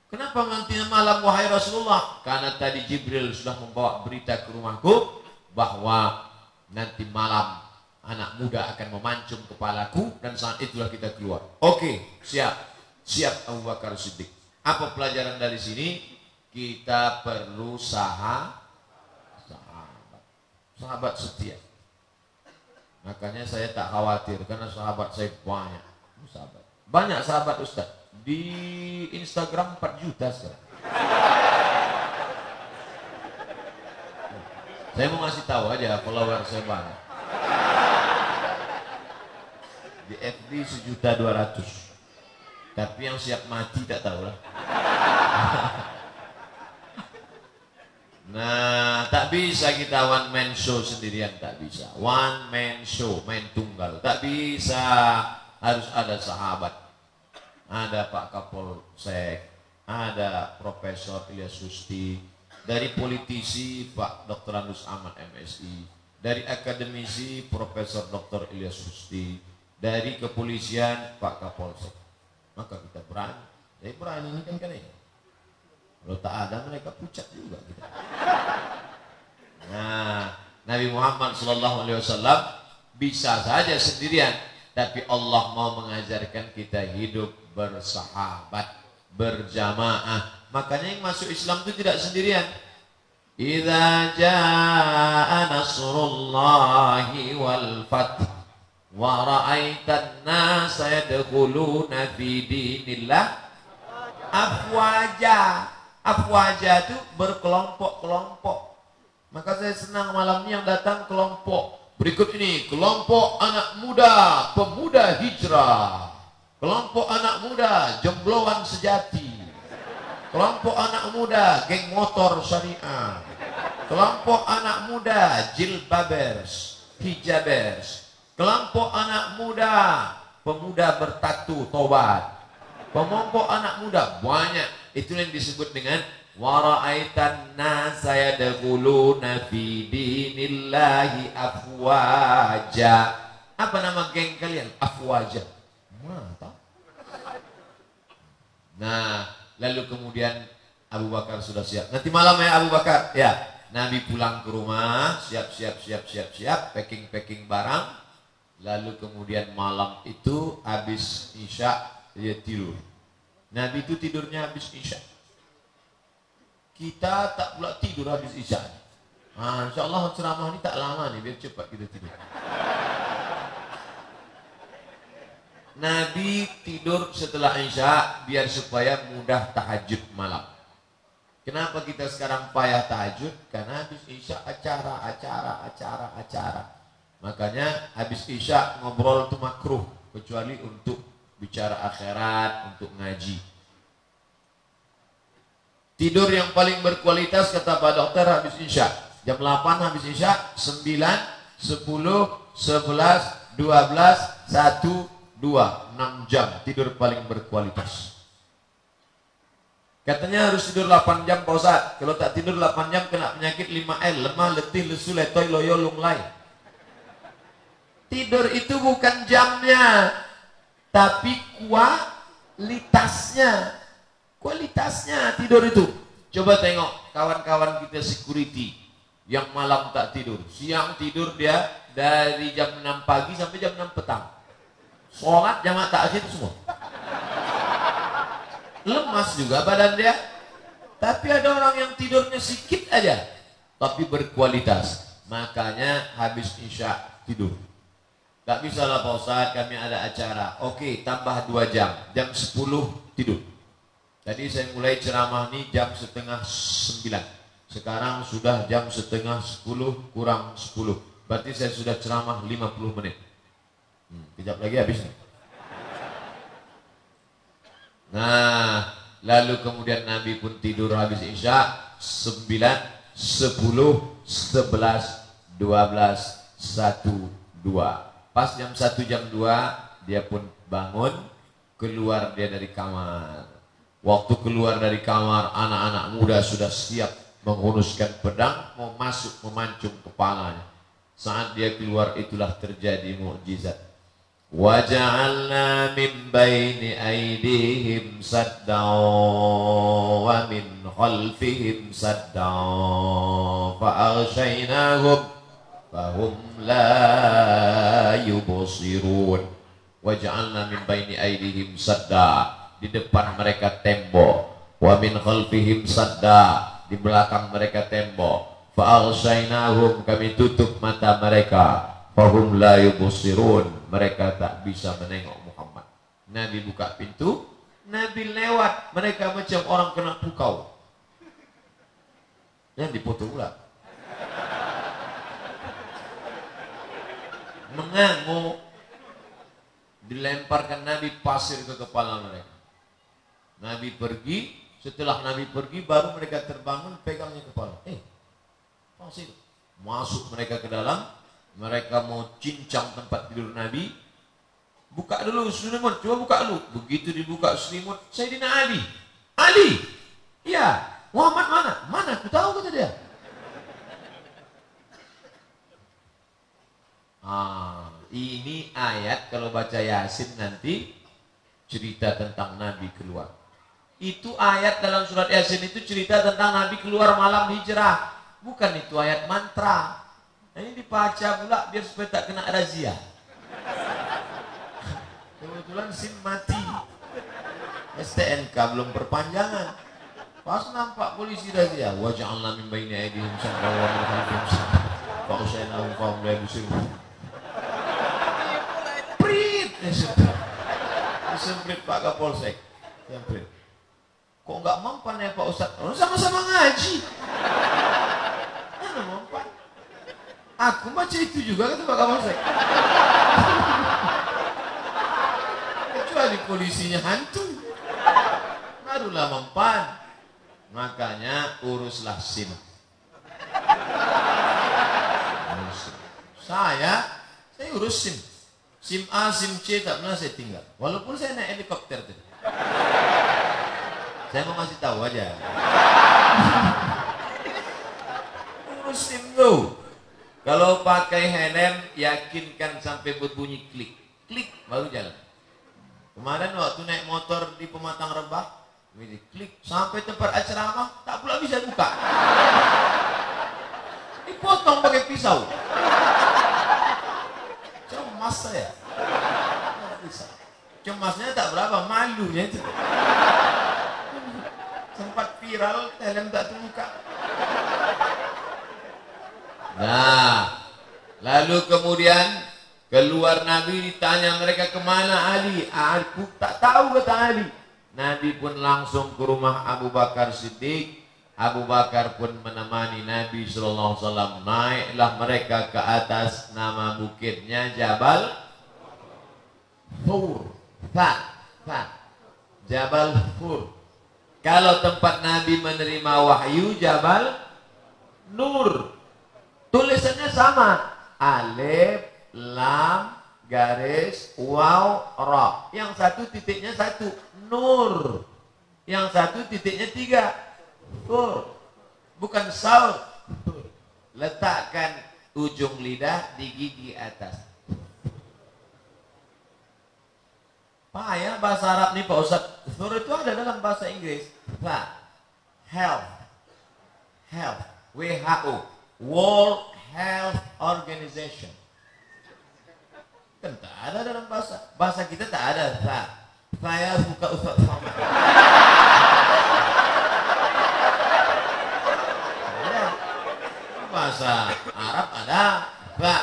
Kenapa nanti malam wahai Rasulullah? Karena tadi Jibril sudah membawa berita ke rumahku bahwa nanti malam anak muda akan memancung kepalaku dan saat itulah kita keluar. Oke, siap. Siap Abu Bakar Siddiq. Apa pelajaran dari sini? Kita perlu saha sahabat. Sahabat setia. Makanya saya tak khawatir karena sahabat saya banyak. Sahabat. Banyak sahabat Ustaz di Instagram 4 juta sekarang. Saya mau ngasih tahu aja follower saya banyak. Di FB sejuta dua ratus. Tapi yang siap mati tak tahu lah. Nah, tak bisa kita one man show sendirian, tak bisa. One man show, main tunggal, tak bisa. Harus ada sahabat ada Pak Kapolsek, ada Profesor Ilyas Susti, dari politisi Pak Dr. Andus Ahmad MSI, dari akademisi Profesor Dr. Ilyas Susti, dari kepolisian Pak Kapolsek. Maka kita berani. Jadi berani ini kan kan ini. Kalau tak ada mereka pucat juga kita. Nah, Nabi Muhammad SAW bisa saja sendirian, tapi Allah mau mengajarkan kita hidup bersahabat, berjamaah. Makanya yang masuk Islam itu tidak sendirian. Idza jaa nasrullahi wal fath wa ra'aitan nasa yadkhuluna fi dinillah afwaja. Afwaja itu berkelompok-kelompok. Maka saya senang malam ini yang datang kelompok. Berikut ini kelompok anak muda, pemuda hijrah. Kelompok anak muda, jembloan sejati. Kelompok anak muda, geng motor syariah. Kelompok anak muda jilbabers, hijabers. Kelompok anak muda pemuda bertatu tobat. Kelompok anak muda banyak. Itu yang disebut dengan waraitan nasa yadkhuluna fi dinillahi afwaja. Apa nama geng kalian? Afwaja. Mantap. Nah, lalu kemudian Abu Bakar sudah siap. Nanti malam ya Abu Bakar. Ya, Nabi pulang ke rumah, siap-siap siap-siap siap, packing-packing barang. Lalu kemudian malam itu habis Isya dia tidur. Nabi itu tidurnya habis Isya. Kita tak pula tidur habis Isya. Ah, insya Allah ceramah ini tak lama nih, biar cepat kita tidur. Nabi tidur setelah Isya biar supaya mudah tahajud malam. Kenapa kita sekarang payah tahajud? Karena habis Isya acara, acara, acara, acara. Makanya habis Isya ngobrol itu makruh kecuali untuk bicara akhirat, untuk ngaji. Tidur yang paling berkualitas kata Pak Dokter habis Isya. Jam 8 habis Isya, 9, 10, 11, 12, 1, dua, enam jam tidur paling berkualitas. Katanya harus tidur 8 jam Pak Ustaz. Kalau tak tidur 8 jam kena penyakit 5L, lemah, letih, lesu, letoy, loyo, lunglai. Tidur itu bukan jamnya, tapi kualitasnya. Kualitasnya tidur itu. Coba tengok kawan-kawan kita security yang malam tak tidur. Siang tidur dia dari jam 6 pagi sampai jam 6 petang sholat jamaah takzim semua lemas juga badan dia tapi ada orang yang tidurnya sedikit aja tapi berkualitas makanya habis isya tidur tak bisa lah Pak Ustaz kami ada acara. Oke tambah dua jam. Jam 10 tidur. Tadi saya mulai ceramah ini jam setengah sembilan. Sekarang sudah jam setengah sepuluh kurang sepuluh. Berarti saya sudah ceramah 50 menit. Hmm, kejap lagi habis nih. Nah, lalu kemudian Nabi pun tidur habis Isya 9, 10, 11, 12, 1, 2. Pas jam 1 jam 2 dia pun bangun, keluar dia dari kamar. Waktu keluar dari kamar, anak-anak muda sudah siap menghunuskan pedang, mau masuk memancung kepalanya. Saat dia keluar itulah terjadi mukjizat. Waja'alna min baini aidihim saddan wa min khalfihim saddan fa'aghshaynahum فهم لا يبصرون وجعلنا من بين أيديهم سدا di depan mereka tembok wa min khalfihim sadda di belakang mereka tembok fa kami tutup mata mereka fahum la yubsirun mereka tak bisa menengok Muhammad Nabi buka pintu Nabi lewat mereka macam orang kena pukau dan dipotong pula mengamuk dilemparkan Nabi pasir ke kepala mereka. Nabi pergi setelah Nabi pergi baru mereka terbangun pegangnya kepala. Eh pasir. Masuk mereka ke dalam mereka mau cincang tempat tidur Nabi. Buka dulu selimut coba buka dulu. Begitu dibuka selimut Sayyidina Ali. Ali! Ya Muhammad mana? Mana? Aku tahu kata dia ah ini ayat kalau baca Yasin nanti cerita tentang Nabi keluar itu ayat dalam surat Yasin itu cerita tentang Nabi keluar malam hijrah bukan itu ayat mantra Nah, ini dibaca pula biar supaya tak kena razia. Kebetulan SIM mati. STNK belum perpanjangan. Pas nampak polisi razia, waja'alna min baini aydihim sadda wa min khalfihim sadda. Fa fa hum la sedap disemprit Pak Kapolsek. Semprit kok nggak mempan ya Pak Ustad, oh, sama-sama ngaji. Mana mempan? Aku baca itu juga kata Pak Kapolsek. Kecuali polisinya hantu. Barulah mempan. Makanya uruslah sim. saya saya urus SIM. SIM A, SIM C tak pernah saya tinggal. Walaupun saya naik helikopter tadi. Saya mau kasih tahu aja. Urus SIM tuh. Kalau pakai helm, yakinkan sampai berbunyi klik. Klik, baru jalan. Kemarin waktu naik motor di Pematang Rebah, klik sampai tempat asrama, tak pula bisa buka. Dipotong pakai pisau. Cemas saya. Cemasnya tak berapa, malunya itu. Sempat viral, helm tak terbuka. Nah, lalu kemudian keluar Nabi ditanya mereka ke mana Ali? Aku tak tahu kata Ali. Nabi pun langsung ke rumah Abu Bakar Siddiq. Abu Bakar pun menemani Nabi Sallallahu Alaihi Wasallam. Naiklah mereka ke atas nama bukitnya Jabal Hur. Fa, fa. Jabal Hur. Kalau tempat Nabi menerima wahyu Jabal Nur. Tulisannya sama. Alif, lam, garis, waw, ra. Yang satu titiknya satu. Nur. Yang satu titiknya tiga. Tur. Bukan saur. Letakkan ujung lidah di gigi atas. Payah bahasa Arab nih Pak Ustaz. Tur itu ada dalam bahasa Inggris. Fa. Health. Health. WHO. World Health Organization. Kan tak ada dalam bahasa. Bahasa kita tak ada. Tak. Saya suka Ustaz Somad. Ada. Bahasa Arab ada. Pak.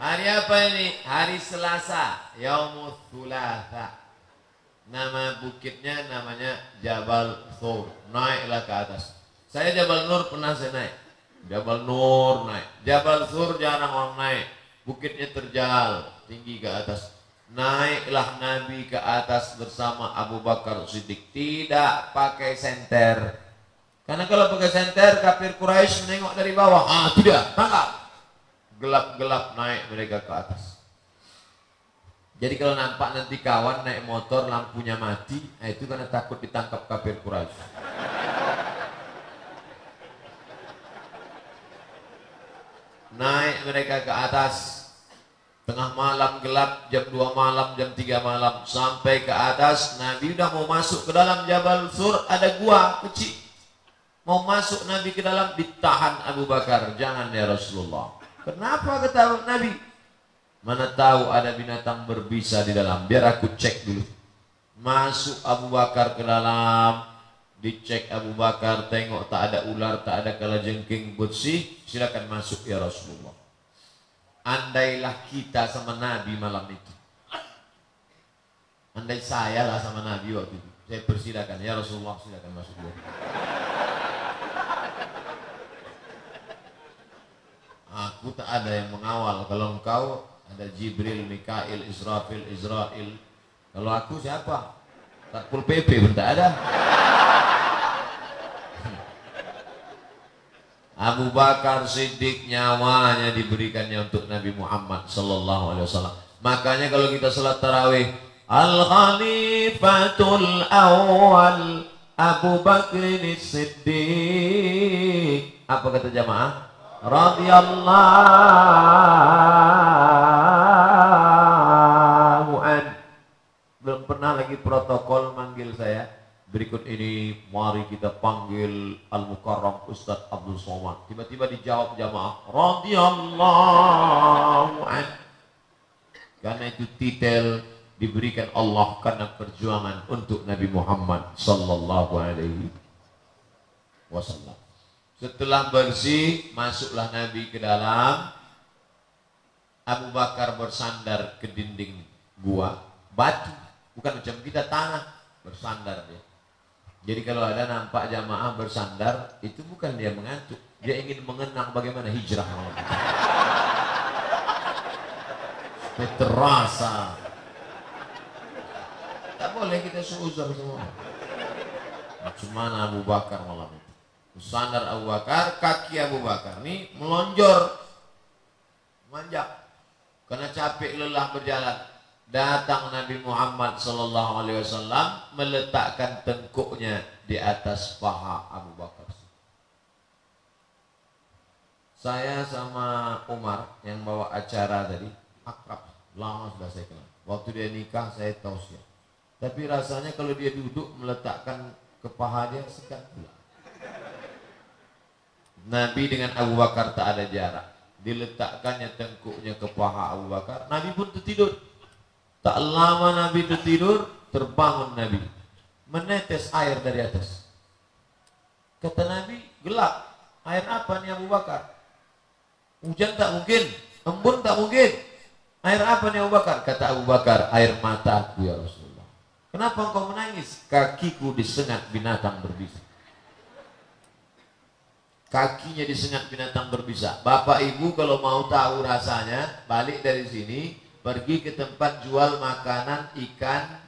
Hari apa ini? Hari Selasa. Yaumul Thulatha. Nama bukitnya namanya Jabal Thur. Naiklah ke atas. Saya Jabal Nur pernah saya naik. Jabal Nur naik. Jabal Sur jarang orang naik. Bukitnya terjal, tinggi ke atas. Naiklah Nabi ke atas bersama Abu Bakar Siddiq. Tidak pakai senter. Karena kalau pakai senter, kafir Quraisy menengok dari bawah. Ah, tidak, tangkap. Gelap-gelap naik mereka ke atas. Jadi kalau nampak nanti kawan naik motor lampunya mati, nah itu karena takut ditangkap kafir Quraisy. naik mereka ke atas tengah malam gelap jam 2 malam jam 3 malam sampai ke atas Nabi udah mau masuk ke dalam Jabal Sur ada gua kecil mau masuk Nabi ke dalam ditahan Abu Bakar. Jangan ya Rasulullah. Kenapa ketahui Nabi? Mana tahu ada binatang berbisa di dalam. Biar aku cek dulu. Masuk Abu Bakar ke dalam. Dicek Abu Bakar tengok tak ada ular tak ada kalajengking. Bersih silakan masuk ya Rasulullah. Andailah kita sama Nabi malam itu. Andai saya lah sama Nabi waktu itu. Saya persilakan. Ya Rasulullah silakan masuk dulu aku tak ada yang mengawal kalau engkau ada Jibril, Mikail, Israfil, Israel kalau aku siapa? Satpol PP pun tak ada Abu Bakar Siddiq nyawanya diberikannya untuk Nabi Muhammad Sallallahu Alaihi Wasallam. Makanya kalau kita salat tarawih, Al Khalifatul Awal Abu Bakr Siddiq. Apa kata jamaah? Radhiyallahu an. Belum pernah lagi protokol manggil saya Berikut ini mari kita panggil Al-Mukarram Ustaz Abdul Somad. Tiba-tiba dijawab jamaah radhiyallahu an. Karena itu titel diberikan Allah karena perjuangan untuk Nabi Muhammad sallallahu alaihi wasallam. Setelah bersih, masuklah Nabi ke dalam. Abu Bakar bersandar ke dinding gua, batu, bukan macam kita tanah, bersandar dia. Jadi kalau ada nampak jamaah bersandar, itu bukan dia mengantuk. Dia ingin mengenang bagaimana hijrah terasa. Tak boleh kita seuzur semua. Macam Abu Bakar malam? Bersandar Abu Bakar, kaki Abu Bakar ini melonjor. manjak. Karena capek lelah berjalan. Datang Nabi Muhammad sallallahu alaihi wasallam meletakkan tengkuknya di atas paha Abu Bakar. Saya sama Umar yang bawa acara tadi akrab, lama sudah saya kenal. Waktu dia nikah saya tahu siapa. Tapi rasanya kalau dia duduk meletakkan ke paha dia sekat pula. Nabi dengan Abu Bakar tak ada jarak. Diletakkannya tengkuknya ke paha Abu Bakar. Nabi pun tertidur. Tak lama Nabi tertidur, terbangun Nabi. Menetes air dari atas. Kata Nabi, gelap. Air apa nih Abu Bakar? Hujan tak mungkin, embun tak mungkin. Air apa nih Abu Bakar? Kata Abu Bakar, air mataku ya Rasulullah. Kenapa engkau menangis? Kakiku disengat binatang berbisa kakinya disengat binatang berbisa. Bapak ibu kalau mau tahu rasanya, balik dari sini, pergi ke tempat jual makanan ikan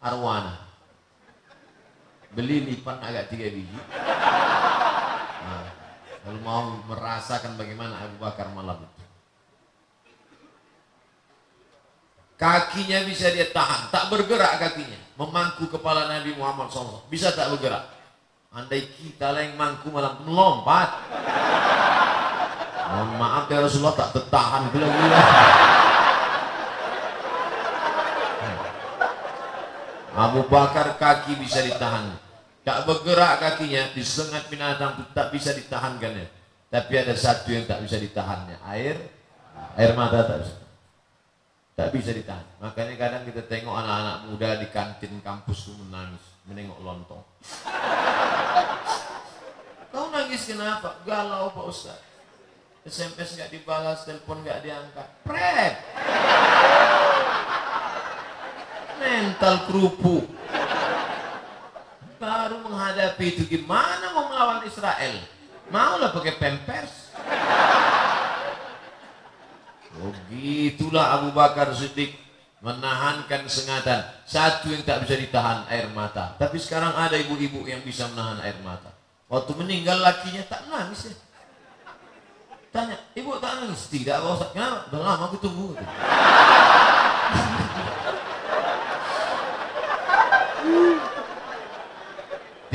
arwana. Beli lipan agak tiga biji. Nah, kalau mau merasakan bagaimana Abu Bakar malam itu. Kakinya bisa dia tahan, tak bergerak kakinya. Memangku kepala Nabi Muhammad SAW. Bisa tak bergerak? Andai kita lah yang mangku malah melompat. Mohon maaf ya Rasulullah tak tertahan gila-gila. Abu Bakar kaki bisa ditahan. Tak bergerak kakinya, disengat binatang tak bisa ditahankannya. Tapi ada satu yang tak bisa ditahannya, air air mata tak bisa. Tak bisa ditahan. Makanya kadang kita tengok anak-anak muda di kantin kampus itu menangis, menengok lontong. Kau nangis kenapa? Galau Pak Ustaz. SMS nggak dibalas, telepon nggak diangkat. Pret. Mental kerupuk. Baru menghadapi itu gimana mau melawan Israel? Maulah pakai pampers. Oh gitulah Abu Bakar Siddiq menahankan sengatan. Satu yang tak bisa ditahan air mata. Tapi sekarang ada ibu-ibu yang bisa menahan air mata. Waktu meninggal lakinya tak nangis ya. Tanya, ibu tak nangis? Tidak, Ustaz. Kenapa? Udah lama aku tunggu.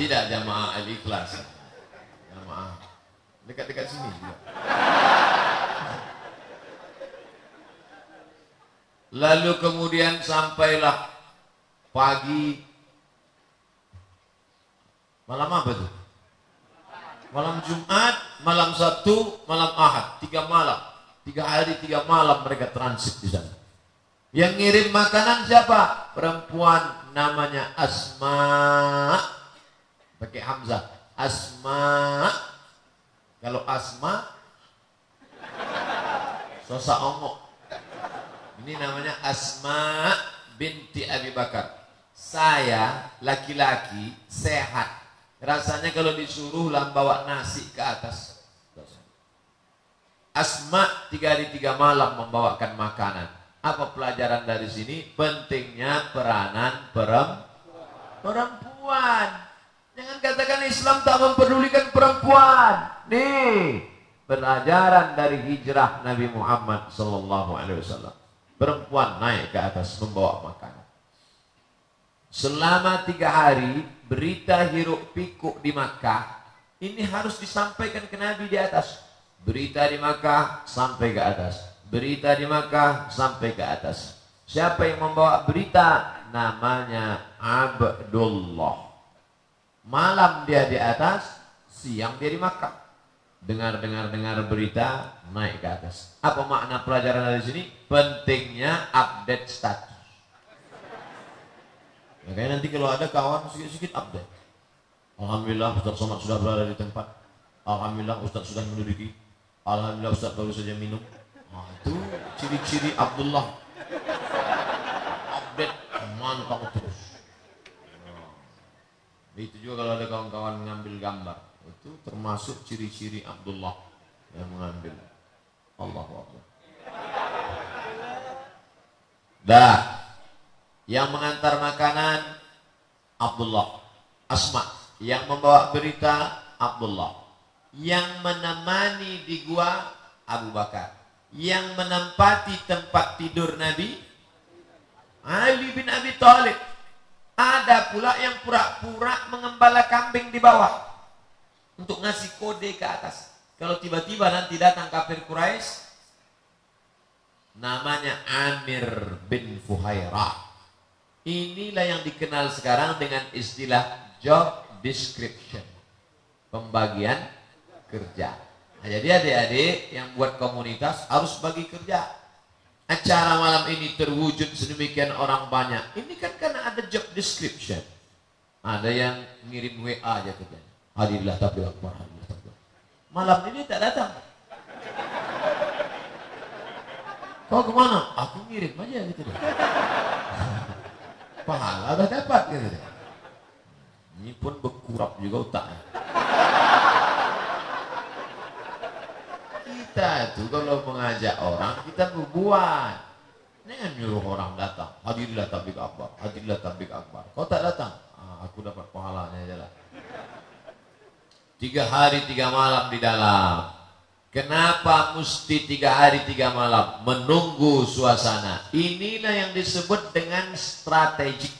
Tidak jamaah al-ikhlas. Jamaah. Dekat-dekat sini juga. Lalu kemudian sampailah pagi malam apa tuh? Malam Jumat, malam Sabtu, malam Ahad, tiga malam, tiga hari, tiga malam mereka transit di sana. Yang ngirim makanan siapa? Perempuan namanya Asma, pakai Hamzah. Asma, kalau Asma, sosa ongok. Ini namanya Asma binti Abi Bakar. Saya laki-laki sehat. Rasanya kalau disuruh lah bawa nasi ke atas. Asma tiga hari tiga malam membawakan makanan. Apa pelajaran dari sini? Pentingnya peranan perempuan. Jangan katakan Islam tak mempedulikan perempuan. Nih, pelajaran dari hijrah Nabi Muhammad sallallahu alaihi wasallam. Perempuan naik ke atas membawa makanan. Selama tiga hari berita hiruk pikuk di Makkah ini harus disampaikan ke Nabi di atas. Berita di Makkah sampai ke atas. Berita di Makkah sampai ke atas. Siapa yang membawa berita? Namanya Abdullah. Malam dia di atas, siang dia di Makkah. Dengar-dengar dengar berita, naik ke atas. Apa makna pelajaran dari sini? Pentingnya update status. Makanya nanti kalau ada kawan sedikit-sedikit update. Alhamdulillah Ustaz Somad sudah berada di tempat. Alhamdulillah Ustaz sudah menduduki. Alhamdulillah Ustaz baru saja minum. Nah, itu ciri-ciri Abdullah. Update mantap terus. Nah, itu juga kalau ada kawan-kawan mengambil gambar. Itu termasuk ciri-ciri Abdullah yang mengambil. Allah Akbar. Dah. Yang mengantar makanan Abdullah. Asma. Yang membawa berita Abdullah. Yang menemani di gua Abu Bakar. yang menempati tempat tidur Nabi Ali bin Abi Thalib. Ada pula yang pura-pura mengembala kambing di bawah untuk ngasih kode ke atas. Kalau tiba-tiba nanti datang kafir Quraisy namanya Amir bin Fuhairah. Inilah yang dikenal sekarang dengan istilah job description. Pembagian kerja. Nah, jadi adik-adik yang buat komunitas harus bagi kerja. Acara malam ini terwujud sedemikian orang banyak. Ini kan karena ada job description. Ada yang ngirim WA aja kerjanya. Hadirlah tapi akbar, tapi Malam ini tak datang. Kau ke mana? Aku ngirim aja gitu deh. Pahala udah dapat gitu deh. Ini pun berkurap juga otaknya. Kita itu kalau mengajak orang, kita berbuat. Jangan nyuruh orang datang. Hadirlah tablik akbar, hadirlah tablik akbar. Kau tak datang, ah, aku dapat pahalanya aja lah. Tiga hari tiga malam di dalam. Kenapa mesti tiga hari tiga malam menunggu suasana? Inilah yang disebut dengan strategi.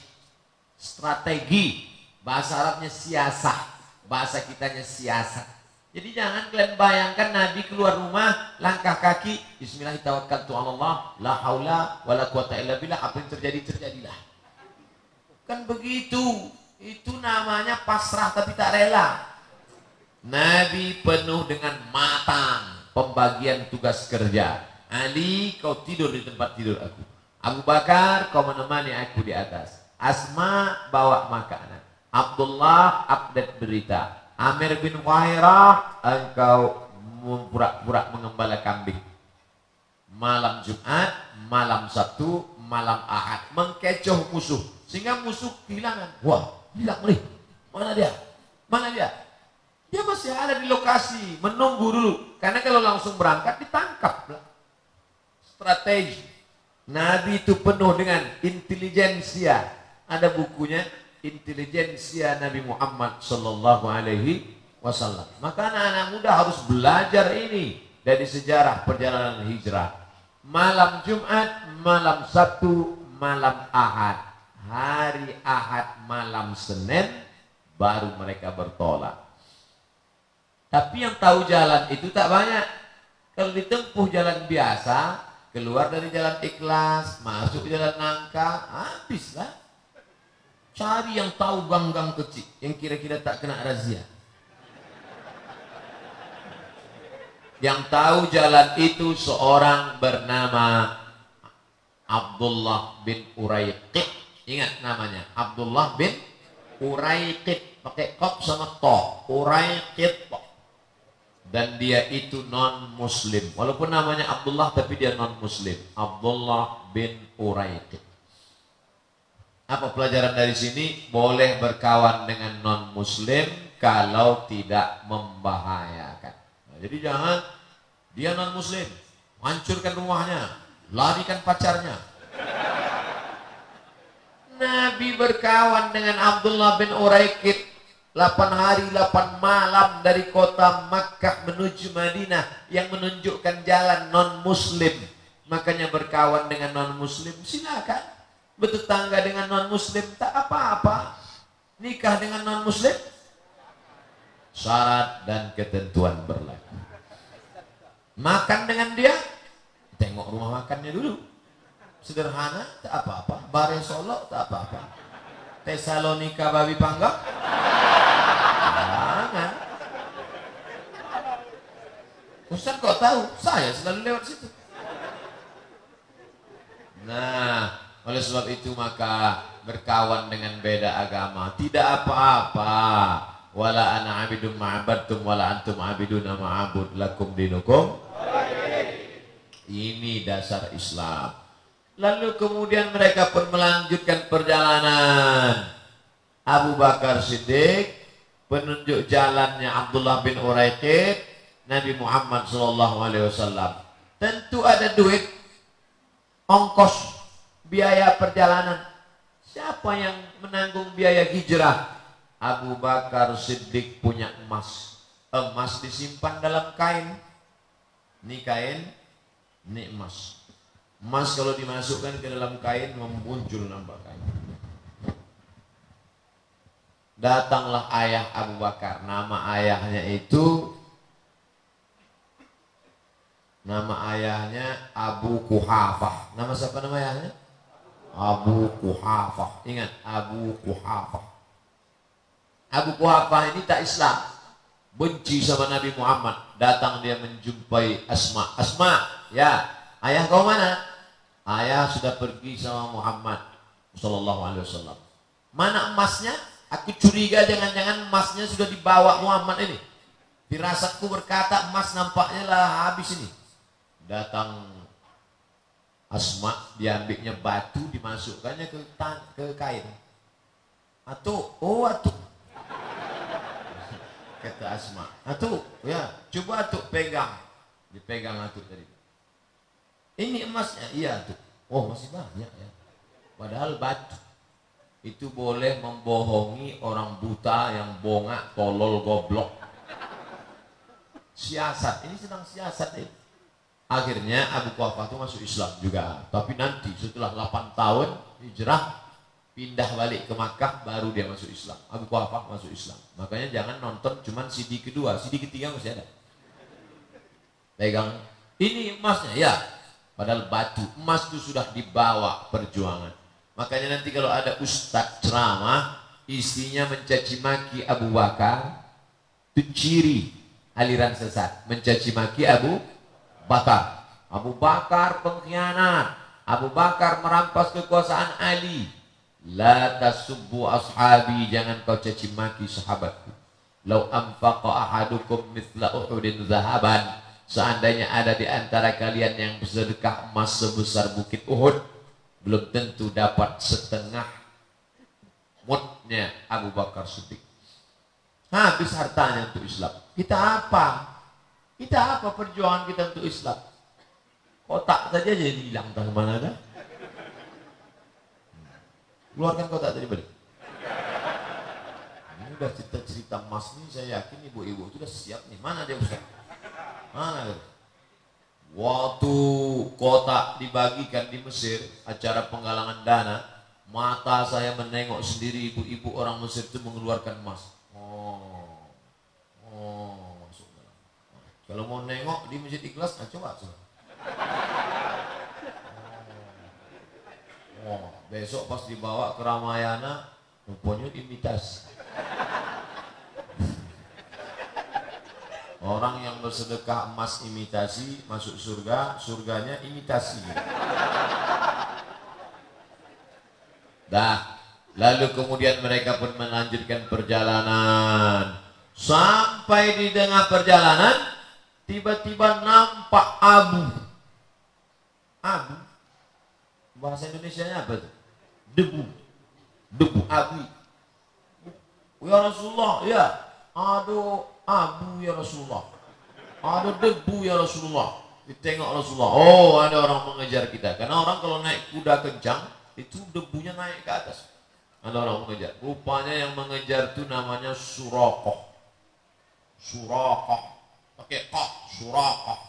Strategi. Bahasa Arabnya siasah. Bahasa kitanya siasat. Jadi jangan kalian bayangkan Nabi keluar rumah, langkah kaki, Bismillahirrahmanirrahim, la haula wa la quwata illa billah, apa yang terjadi terjadilah. Kan begitu. Itu namanya pasrah tapi tak rela. Nabi penuh dengan matang pembagian tugas kerja. Ali kau tidur di tempat tidur aku. Abu Bakar kau menemani aku di atas. Asma bawa makanan. Abdullah update berita. Amir bin Wahirah engkau pura-pura mengembala kambing. Malam Jumat, malam Sabtu, malam Ahad mengkecoh musuh sehingga musuh kehilangan. Wah, hilang nih. Mana dia? Mana dia? Dia masih ada di lokasi, menunggu dulu. Karena kalau langsung berangkat ditangkap. Strategi. Nabi itu penuh dengan intelijensia. Ada bukunya Intelijensia Nabi Muhammad Sallallahu Alaihi Wasallam. Maka anak-anak muda harus belajar ini dari sejarah perjalanan hijrah. Malam Jumat, malam Sabtu, malam Ahad. Hari Ahad, malam Senin, baru mereka bertolak. Tapi yang tahu jalan itu tak banyak. Kalau ditempuh jalan biasa, keluar dari jalan ikhlas, masuk jalan nangka, habislah. Cari yang tahu gang-gang kecil, yang kira-kira tak kena razia. Yang tahu jalan itu seorang bernama Abdullah bin Uraiqid. Ingat namanya, Abdullah bin Uraiqid. Pakai kop sama to. Uraiqid dan dia itu non muslim walaupun namanya Abdullah tapi dia non muslim Abdullah bin Uraiqid apa pelajaran dari sini? Boleh berkawan dengan non muslim kalau tidak membahayakan. Nah, jadi jangan. Dia non muslim hancurkan rumahnya. Larikan pacarnya. Nabi berkawan dengan Abdullah bin Uraiqid 8 hari 8 malam dari kota Makkah menuju Madinah yang menunjukkan jalan non muslim makanya berkawan dengan non muslim silakan. Bertetangga dengan non muslim tak apa-apa. Nikah dengan non muslim syarat dan ketentuan berlaku. Makan dengan dia? Tengok rumah makannya dulu. Sederhana tak apa-apa. Bare solo tak apa-apa Tesalonika babi panggang Jangan. Ustaz kok tahu? Saya selalu lewat situ. Nah, oleh sebab itu maka berkawan dengan beda agama tidak apa-apa. Wala ana abidun ma'abadtum wala antum abidun ma'abud lakum dinukum. Ini dasar Islam. Lalu kemudian mereka pun melanjutkan perjalanan. Abu Bakar Siddiq penunjuk jalannya Abdullah bin Uraiqid Nabi Muhammad wasallam. Tentu ada duit ongkos biaya perjalanan. Siapa yang menanggung biaya hijrah? Abu Bakar Siddiq punya emas. Emas disimpan dalam kain. Ini kain Ini emas. Emas kalau dimasukkan ke dalam kain memuncul nampak kain. Datanglah ayah Abu Bakar. Nama ayahnya itu Nama ayahnya Abu Kuhafah. Nama siapa nama ayahnya? Abu Kuhafah. Ingat Abu Kuhafah. Abu Kuhafah ini tak Islam. Benci sama Nabi Muhammad. Datang dia menjumpai Asma. Asma, ya, ayah kau mana? Ayah sudah pergi sama Muhammad Sallallahu Alaihi Wasallam. Mana emasnya? Aku curiga jangan-jangan emasnya sudah dibawa Muhammad ini. Firasatku berkata emas nampaknya lah habis ini datang Asma diambilnya batu dimasukkannya ke ke kain. Atau oh atau kata Asma. Atau ya coba tuh pegang. Dipegang atau tadi. Ini emasnya, iya tuh. Oh masih banyak ya. Padahal batu itu boleh membohongi orang buta yang bongak, tolol, goblok. Siasat, ini sedang siasat ini. Akhirnya Abu Quhafah itu masuk Islam juga. Tapi nanti setelah 8 tahun hijrah pindah balik ke Makkah baru dia masuk Islam. Abu Quhafah masuk Islam. Makanya jangan nonton cuman CD kedua, CD ketiga masih ada. Pegang ini emasnya ya. Padahal batu emas itu sudah dibawa perjuangan. Makanya nanti kalau ada ustaz ceramah istrinya mencaci maki Abu Bakar itu ciri aliran sesat mencaci maki Abu Bakar. Abu Bakar pengkhianat. Abu Bakar merampas kekuasaan Ali. La tasubbu ashabi, jangan kau caci maki sahabatku. Lau anfaqa ahadukum mithla Uhudin zahaban. Seandainya ada di antara kalian yang bersedekah emas sebesar bukit Uhud, belum tentu dapat setengah mutnya Abu Bakar Siddiq. Habis hartanya untuk Islam. Kita apa? Kita apa perjuangan kita untuk Islam? Kotak saja jadi hilang tak ke mana dah. Keluarkan kotak tadi balik. Ini udah cerita-cerita emas nih, saya yakin ibu-ibu sudah siap nih. Mana dia Ustaz? Dia? Waktu kotak dibagikan di Mesir, acara penggalangan dana, mata saya menengok sendiri ibu-ibu orang Mesir itu mengeluarkan emas. Kalau mau nengok di masjid ikhlas, nah coba coba. Oh. oh, besok pas dibawa ke Ramayana, rupanya imitasi. Orang yang bersedekah emas imitasi masuk surga, surganya imitasi. Dah, lalu kemudian mereka pun melanjutkan perjalanan. Sampai di tengah perjalanan, tiba-tiba nampak abu. Abu. Bahasa Indonesia-nya apa tuh? Debu. Debu abu. Ya Rasulullah, ya. Aduh, abu ya Rasulullah. Ada debu ya Rasulullah. Ditengok Rasulullah. Oh, ada orang mengejar kita. Karena orang kalau naik kuda kencang, itu debunya naik ke atas. Ada orang mengejar. Rupanya yang mengejar itu namanya Surakoh. Surakoh pakai kok surakah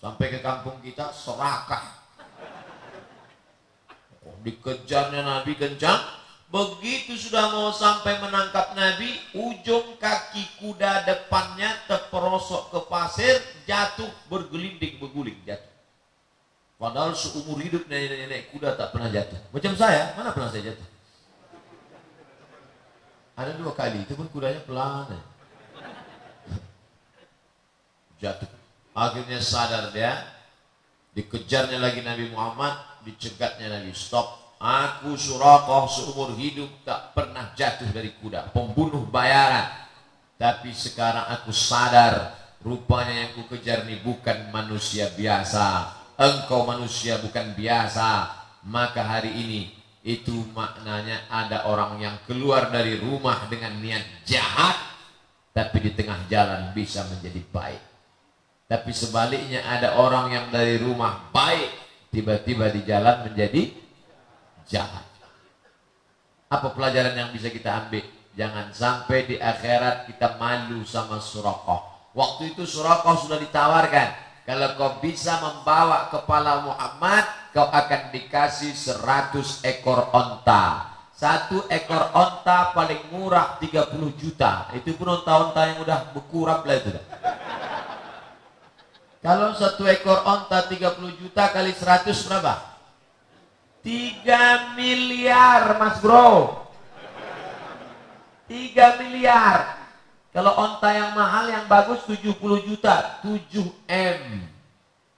sampai ke kampung kita serakah oh, dikejarnya Nabi kencang begitu sudah mau sampai menangkap Nabi ujung kaki kuda depannya terperosok ke pasir jatuh bergelinding berguling jatuh padahal seumur hidup nenek-nenek kuda tak pernah jatuh macam saya mana pernah saya jatuh ada dua kali itu pun kudanya pelan jatuh. Akhirnya sadar dia, dikejarnya lagi Nabi Muhammad, dicegatnya Nabi, stop. Aku surakoh seumur hidup tak pernah jatuh dari kuda, pembunuh bayaran. Tapi sekarang aku sadar, rupanya yang ku kejar ini bukan manusia biasa. Engkau manusia bukan biasa. Maka hari ini itu maknanya ada orang yang keluar dari rumah dengan niat jahat tapi di tengah jalan bisa menjadi baik. Tapi sebaliknya ada orang yang dari rumah baik tiba-tiba di jalan menjadi jahat. Apa pelajaran yang bisa kita ambil? Jangan sampai di akhirat kita malu sama surakoh. Waktu itu surakoh sudah ditawarkan. Kalau kau bisa membawa kepala Muhammad, kau akan dikasih 100 ekor onta. Satu ekor onta paling murah 30 juta. Itu pun onta-onta yang udah berkurang lah itu. Kalau satu ekor onta 30 juta kali 100 berapa? 3 miliar mas bro. 3 miliar. Kalau onta yang mahal yang bagus 70 juta, 7 M.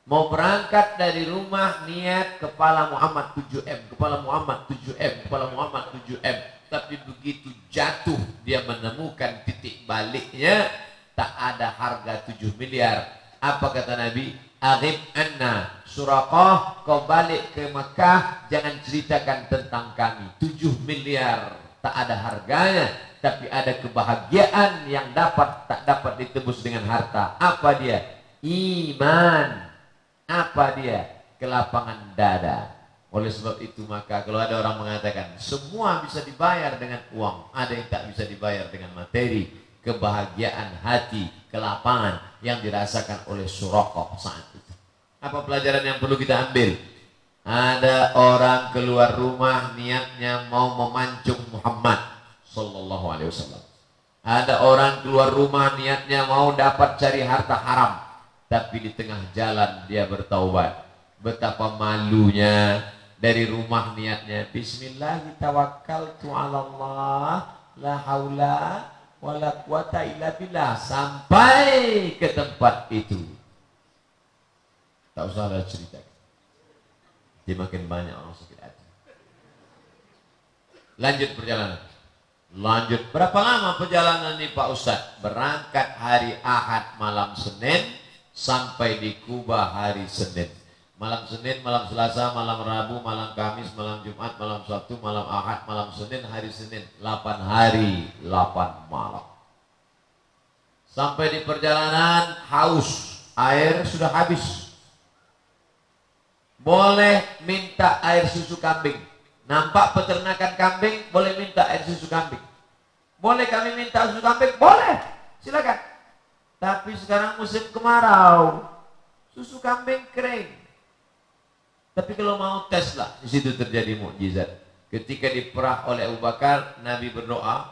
Mau berangkat dari rumah niat kepala Muhammad 7 M, kepala Muhammad 7 M, kepala Muhammad 7 M. Tapi begitu jatuh dia menemukan titik baliknya tak ada harga 7 miliar. Apa kata Nabi? Aghib anna Suraqah kau balik ke Mekah jangan ceritakan tentang kami. 7 miliar tak ada harganya tapi ada kebahagiaan yang dapat tak dapat ditebus dengan harta. Apa dia? Iman. Apa dia? Kelapangan dada. Oleh sebab itu maka kalau ada orang mengatakan semua bisa dibayar dengan uang ada yang tak bisa dibayar dengan materi. Kebahagiaan hati kelapangan yang dirasakan oleh Suraqah saat itu. Apa pelajaran yang perlu kita ambil? Ada orang keluar rumah niatnya mau memancung Muhammad sallallahu alaihi wasallam. Ada orang keluar rumah niatnya mau dapat cari harta haram, tapi di tengah jalan dia bertaubat. Betapa malunya dari rumah niatnya. Bismillah tawakkaltu 'ala Allah. La haula wala quwata illa billah sampai ke tempat itu. Tak usah ada cerita. Dia makin banyak orang sakit hati. Lanjut perjalanan. Lanjut. Berapa lama perjalanan ini Pak Ustadz? Berangkat hari Ahad malam Senin sampai di Kuba hari Senin. Malam Senin, malam Selasa, malam Rabu, malam Kamis, malam Jumat, malam Sabtu, malam Ahad, malam Senin, hari Senin. 8 hari, 8 malam. Sampai di perjalanan haus, air sudah habis. Boleh minta air susu kambing. Nampak peternakan kambing, boleh minta air susu kambing. Boleh kami minta susu kambing? Boleh. Silakan. Tapi sekarang musim kemarau. Susu kambing kering. Tapi kalau mau tes lah, di situ terjadi mukjizat. Ketika diperah oleh Abu Bakar, Nabi berdoa,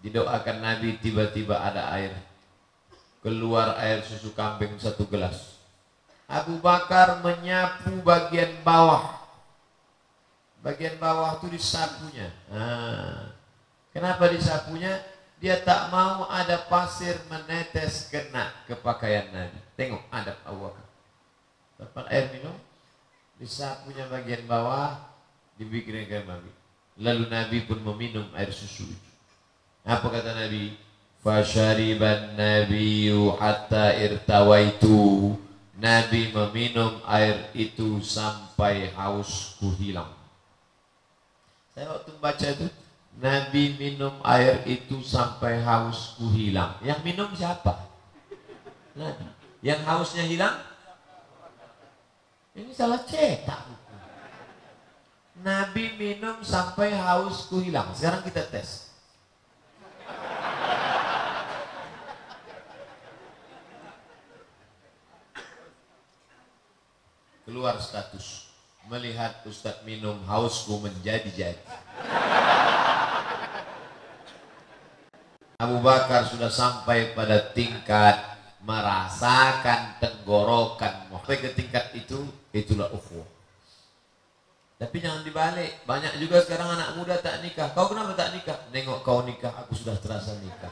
didoakan Nabi tiba-tiba ada air. Keluar air susu kambing satu gelas. Abu Bakar menyapu bagian bawah. Bagian bawah itu disapunya. Nah, kenapa disapunya? Dia tak mau ada pasir menetes kena ke pakaian Nabi. Tengok adab Abu Bakar. Dapat air minum, disapunya bagian bawah, dibikin ke Nabi. Lalu Nabi pun meminum air susu itu. Apa kata Nabi? Fashariban nabiyyu hatta irtawaitu. Nabi meminum air itu sampai hausku hilang. Saya waktu membaca itu, Nabi minum air itu sampai hausku hilang. Yang minum siapa? Nabi. Yang hausnya hilang? Ini salah cetak. Nabi minum sampai hausku hilang. Sekarang kita tes. keluar status melihat Ustadz minum hausku menjadi-jadi Abu Bakar sudah sampai pada tingkat merasakan tenggorokan sampai ke tingkat itu itulah ukhuwah tapi jangan dibalik banyak juga sekarang anak muda tak nikah kau kenapa tak nikah nengok kau nikah aku sudah terasa nikah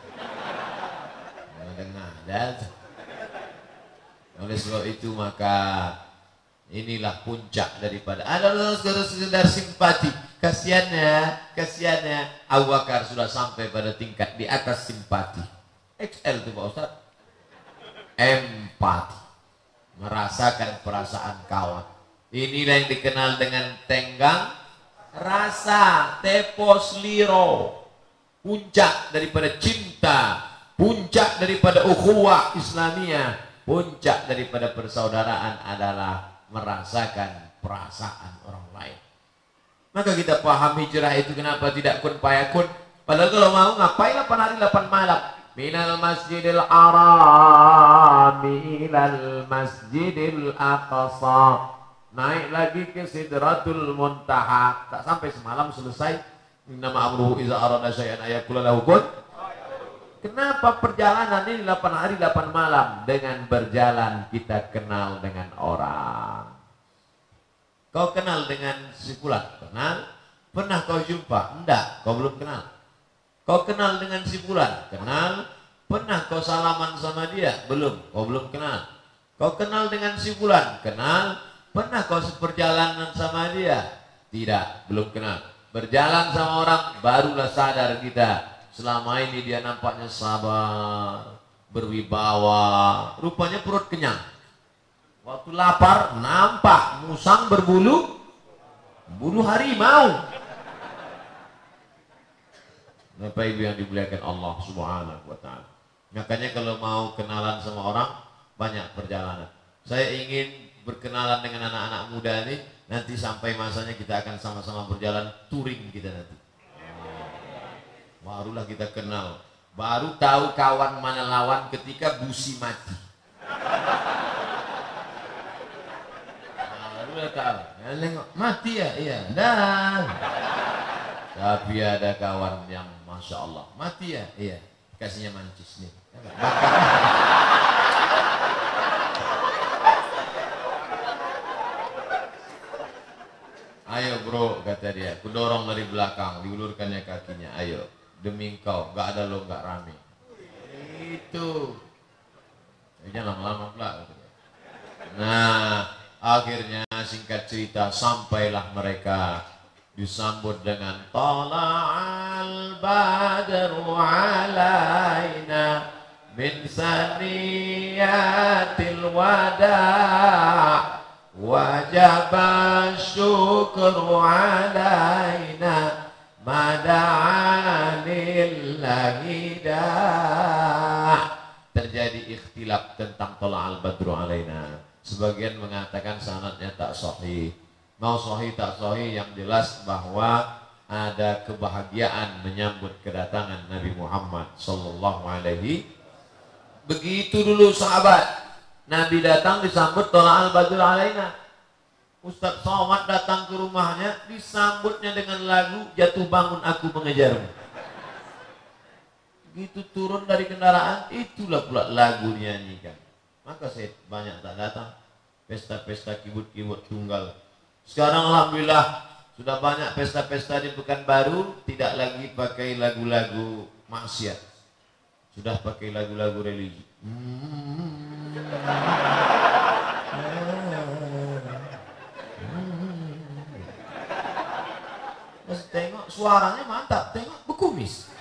dengar dan oleh sebab itu maka Inilah puncak daripada ada sekedar, sekedar simpati. Kasiannya, kasiannya Abu Bakar sudah sampai pada tingkat di atas simpati. XL tuh Pak Ustaz. Empati. Merasakan perasaan kawan. Inilah yang dikenal dengan tenggang rasa tepos liro. Puncak daripada cinta, puncak daripada ukhuwah Islamiyah, puncak daripada persaudaraan adalah merasakan perasaan orang lain. Maka kita paham hijrah itu kenapa tidak kun payakun. Padahal kalau mau ngapain 8 hari 8 malam. Minal masjidil harami ilal masjidil aqsa. Naik lagi ke sidratul muntaha. Tak sampai semalam selesai. Nama amruhu iza arada syai'an ayakula lahu kun. Kenapa perjalanan ini 8 hari 8 malam? Dengan berjalan kita kenal dengan orang. Kau kenal dengan si? Kenal? Pernah kau jumpa? Enggak, kau belum kenal Kau kenal dengan si fulan? Kenal Pernah kau salaman sama dia? Belum, kau belum kenal Kau kenal dengan si fulan? Kenal Pernah kau seperjalanan sama dia? Tidak, belum kenal Berjalan sama orang barulah sadar kita Selama ini dia nampaknya sabar, berwibawa, rupanya perut kenyang. Waktu lapar nampak musang berbulu bulu harimau. Bapak Ibu yang dimuliakan Allah Subhanahu wa taala. Makanya kalau mau kenalan sama orang banyak perjalanan. Saya ingin berkenalan dengan anak-anak muda ini nanti sampai masanya kita akan sama-sama berjalan touring kita nanti. Barulah kita kenal. Baru tahu kawan mana lawan ketika busi mati. Barulah tahu. Mati ya? Iya. Dan tapi ada kawan yang masya Allah. Mati ya? Iya. Kasihnya mancis nih. Ayo bro, kata dia. Kudorong dari belakang, diulurkannya kakinya. Ayo demi engkau. Gak ada lo gak rame. Itu. Jangan lama-lama pula nah akhirnya singkat cerita sampailah mereka disambut dengan tala'al badru alaina min saniyatil wada' wajib syukru alaina Mada'anillahi Terjadi ikhtilaf tentang tolak al-badru alaina. Sebagian mengatakan sanatnya tak sahih Mau sahih tak sahih yang jelas bahwa ada kebahagiaan menyambut kedatangan Nabi Muhammad Sallallahu Alaihi Begitu dulu sahabat Nabi datang disambut tolak al-badru alaina Ustadz Somad datang ke rumahnya, disambutnya dengan lagu Jatuh Bangun Aku Mengejarmu. Begitu turun dari kendaraan, itulah pula lagu nyanyikan. Maka saya banyak tak datang. Pesta-pesta kibut-kibut tunggal. Sekarang Alhamdulillah, sudah banyak pesta-pesta di Pekanbaru, tidak lagi pakai lagu-lagu maksiat. Sudah pakai lagu-lagu religi. Hmm. Tengok suaranya mantap, tengok bekumis.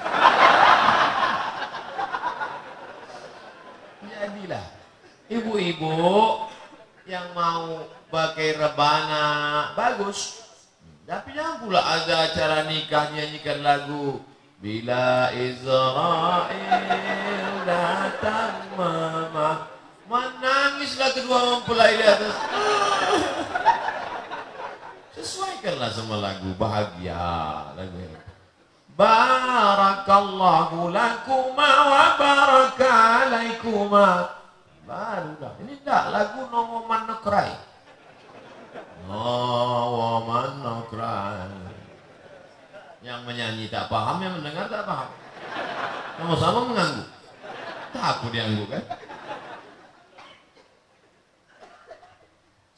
Jadilah ibu-ibu yang mau pakai rebana bagus. Tapi jangan pula ada acara nikah nyanyikan lagu Bila Israel datang mama Menangislah kedua mempelai di atas Sesuaikanlah sama lagu bahagia lagu. Barakallahu lakuma wa baraka alaikuma. Barulah. Ini tak lagu no woman no cry. No woman no cry. Yang menyanyi tak paham, yang mendengar tak paham. Sama-sama mengganggu. Takut dianggu kan?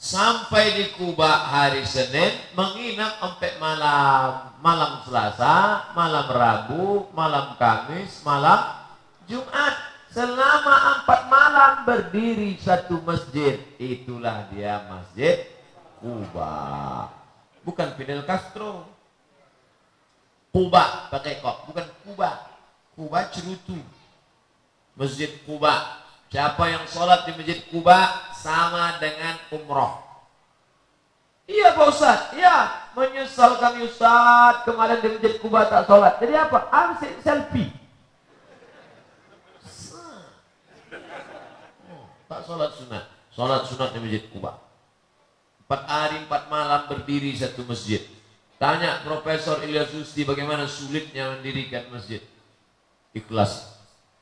sampai di Kuba hari Senin menginap sampai malam malam Selasa, malam Rabu, malam Kamis, malam Jumat selama empat malam berdiri satu masjid itulah dia masjid Kuba bukan Fidel Castro Kuba pakai kok bukan Kuba Kuba cerutu Masjid Kuba siapa yang sholat di Masjid Kuba sama dengan umroh. Iya Pak Ustaz, iya menyesal kami Ustaz kemarin di Masjid Kuba tak sholat. Jadi apa? Ambil selfie. Oh, tak sholat sunat. Sholat sunat di Masjid Kuba. Empat hari, empat malam berdiri satu masjid. Tanya Profesor Ilyas Susti bagaimana sulitnya mendirikan masjid. Ikhlas.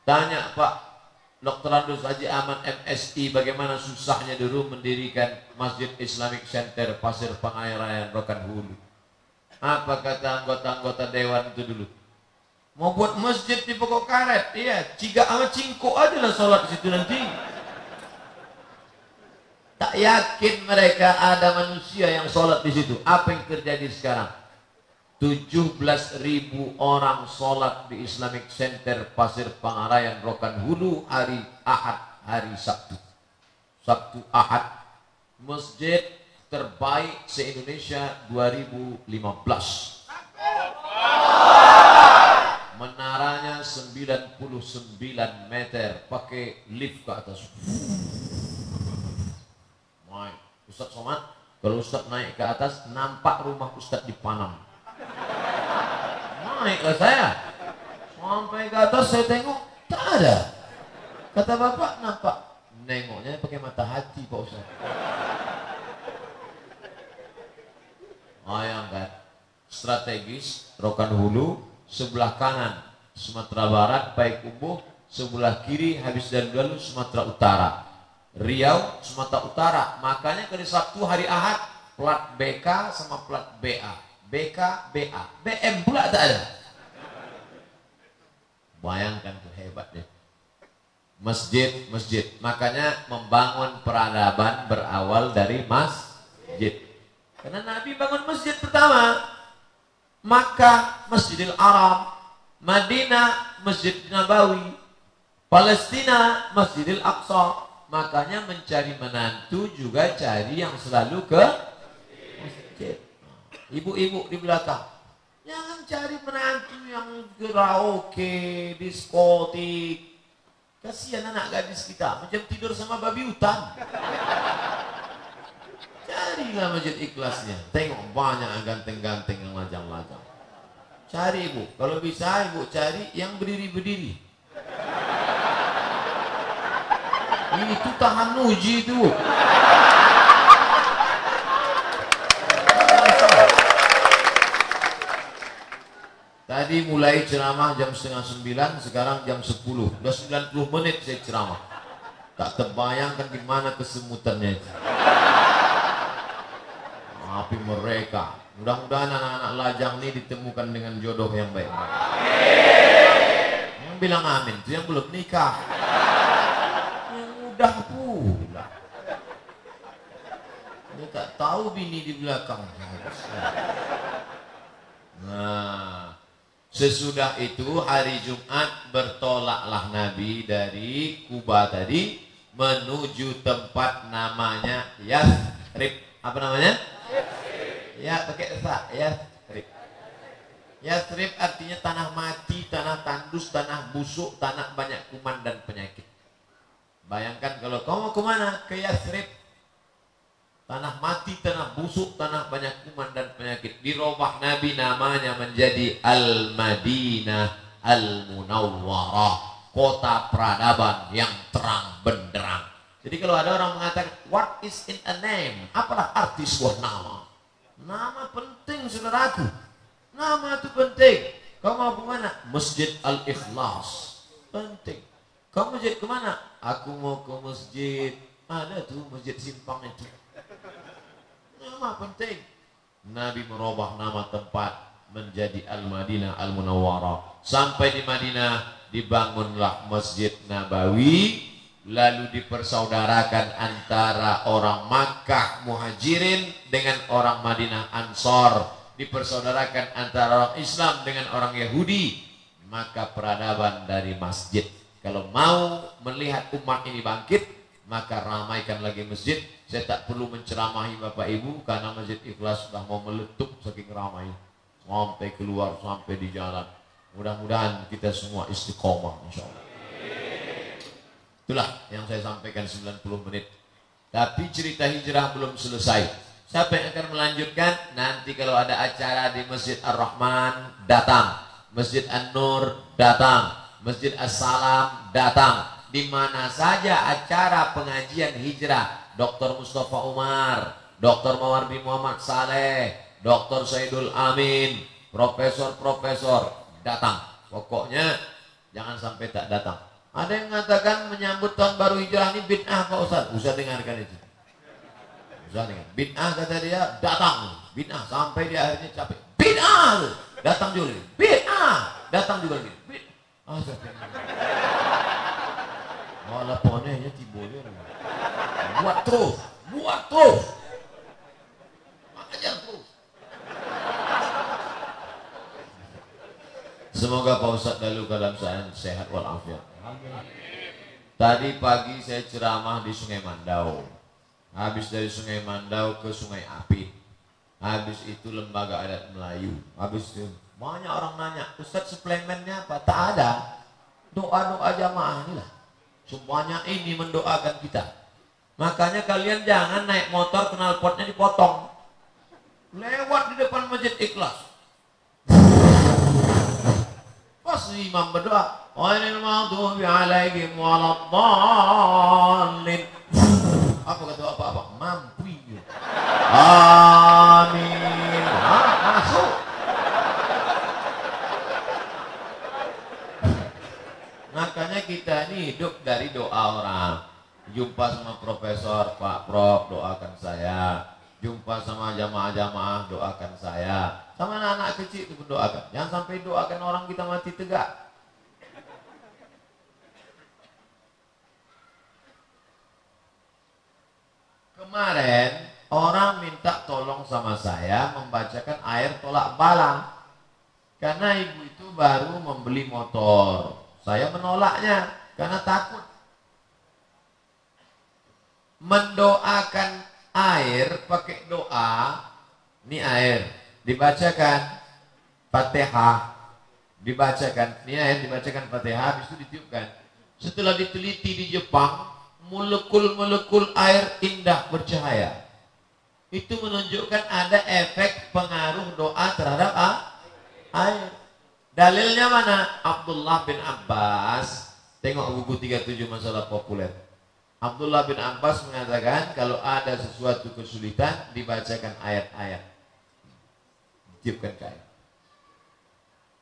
Tanya Pak Dr. Andus Haji Aman MSI bagaimana susahnya dulu mendirikan Masjid Islamic Center Pasir Pengairan Rokan Hulu. Apa kata anggota-anggota dewan itu dulu? Mau buat masjid di pokok karet, iya, ciga sama cingko aja lah sholat di situ nanti. Tak yakin mereka ada manusia yang sholat di situ. Apa yang terjadi sekarang? 17 ribu orang sholat di Islamic Center Pasir Pangarayan Rokan Hulu hari Ahad, hari Sabtu. Sabtu Ahad. Masjid terbaik se-Indonesia 2015. Menaranya 99 meter pakai lift ke atas. Naik. Ustaz Somad, kalau Ustaz naik ke atas, nampak rumah Ustaz di Panam. Naiklah saya. Sampai ke atas saya tengok, tak ada. Kata bapak, nampak. Nengoknya pakai mata hati Pak Ustaz. Bayangkan, strategis, Rokan Hulu, sebelah kanan Sumatera Barat, Payakumbuh, sebelah kiri habis dan lalu Sumatera Utara. Riau, Sumatera Utara. Makanya hari Sabtu hari Ahad plat BK sama plat BA. BK, BA. BM pula tak ada. Bayangkan tuh hebat deh. Masjid, masjid. Makanya membangun peradaban berawal dari masjid. Karena Nabi bangun masjid pertama. Makkah, Masjidil Arab. Madinah, Masjid Nabawi. Palestina, Masjidil Aqsa Makanya mencari menantu juga cari yang selalu ke masjid. Ibu-ibu di belakang. Jangan cari menantu yang karaoke, diskotik. Kasihan anak gadis kita, macam tidur sama babi hutan. Carilah masjid ikhlasnya. Tengok banyak ganteng-ganteng yang lajang-lajang. Cari ibu, kalau bisa ibu cari yang berdiri-berdiri. Itu tahan uji itu. Tadi mulai ceramah jam setengah sembilan, sekarang jam sepuluh. Sudah sembilan puluh menit saya ceramah. Tak terbayangkan di mana kesemutannya itu. Tapi mereka, mudah-mudahan anak-anak lajang ini ditemukan dengan jodoh yang baik. Yang bilang amin, itu yang belum nikah mudah pula. Dia tak tahu bini di belakang. Nah, sesudah itu hari Jumat bertolaklah Nabi dari Kuba tadi menuju tempat namanya Yathrib. Apa namanya? Ya, pakai sa, Yathrib. Yathrib artinya tanah mati, tanah tandus, tanah busuk, tanah banyak kuman dan penyakit. Bayangkan kalau kau mau ke mana? Ke Yathrib. Tanah mati, tanah busuk, tanah banyak kuman dan penyakit. Dirubah Nabi namanya menjadi Al-Madinah Al-Munawwarah. Kota peradaban yang terang benderang. Jadi kalau ada orang mengatakan, what is in a name? Apalah arti sebuah nama? Nama penting saudaraku. Nama itu penting. Kau mau ke mana? Masjid Al-Ikhlas. Penting. Kau masjid ke mana? Aku mau ke masjid. Ada tuh masjid simpang itu. Nama penting. Nabi merubah nama tempat menjadi Al-Madinah Al-Munawwarah. Sampai di Madinah dibangunlah Masjid Nabawi lalu dipersaudarakan antara orang Makkah Muhajirin dengan orang Madinah Ansor dipersaudarakan antara orang Islam dengan orang Yahudi maka peradaban dari masjid kalau mau melihat umat ini bangkit, maka ramaikan lagi masjid. Saya tak perlu menceramahi Bapak Ibu karena masjid ikhlas sudah mau meletup saking ramai. Sampai keluar, sampai di jalan. Mudah-mudahan kita semua istiqomah insya Allah. Itulah yang saya sampaikan 90 menit. Tapi cerita hijrah belum selesai. Siapa yang akan melanjutkan? Nanti kalau ada acara di Masjid Ar-Rahman, datang. Masjid An-Nur, datang Masjid As-Salam datang di mana saja acara pengajian hijrah Dr. Mustafa Umar, Dr. Mawardi Muhammad Saleh, Dr. Saidul Amin, profesor-profesor datang. Pokoknya jangan sampai tak datang. Ada yang mengatakan menyambut tahun baru hijrah ini bid'ah Pak Ustaz. Ustaz dengarkan itu. Ustaz dengar. Bid'ah kata dia datang. Bid'ah sampai dia akhirnya capek. Bid'ah. Datang juga. Bid'ah. Datang juga Ah, Malah ponenya tibolnya. Buat terus. Buat terus. Ajar terus. Semoga Pak Ustaz dalam dalam keadaan sehat walafiat. Tadi pagi saya ceramah di Sungai Mandau. Habis dari Sungai Mandau ke Sungai Api. Habis itu lembaga adat Melayu. Habis itu banyak orang nanya, Ustaz suplemennya apa? Tak ada. Doa-doa jamaah inilah. Semuanya ini mendoakan kita. Makanya kalian jangan naik motor kenal potnya dipotong. Lewat di depan masjid ikhlas. Pas imam berdoa, Ghairil maghdubi alaihim waladdallin. Apa kata apa-apa? Mampu. Amin. Ah, masuk. Kita ini hidup dari doa orang. Jumpa sama profesor, Pak Prof, doakan saya. Jumpa sama jamaah-jamaah, doakan saya. Sama anak-anak kecil itu doakan. Jangan sampai doakan orang kita mati tegak. Kemarin orang minta tolong sama saya membacakan air tolak bala. Karena ibu itu baru membeli motor. Saya menolaknya karena takut. Mendoakan air pakai doa. Ini air dibacakan Fatihah dibacakan ini air dibacakan Fatihah habis itu ditiupkan setelah diteliti di Jepang molekul-molekul air indah bercahaya itu menunjukkan ada efek pengaruh doa terhadap air dalilnya mana? Abdullah bin Abbas. Tengok buku 37 masalah populer. Abdullah bin Abbas mengatakan kalau ada sesuatu kesulitan dibacakan ayat-ayat. Tiupkan ke air.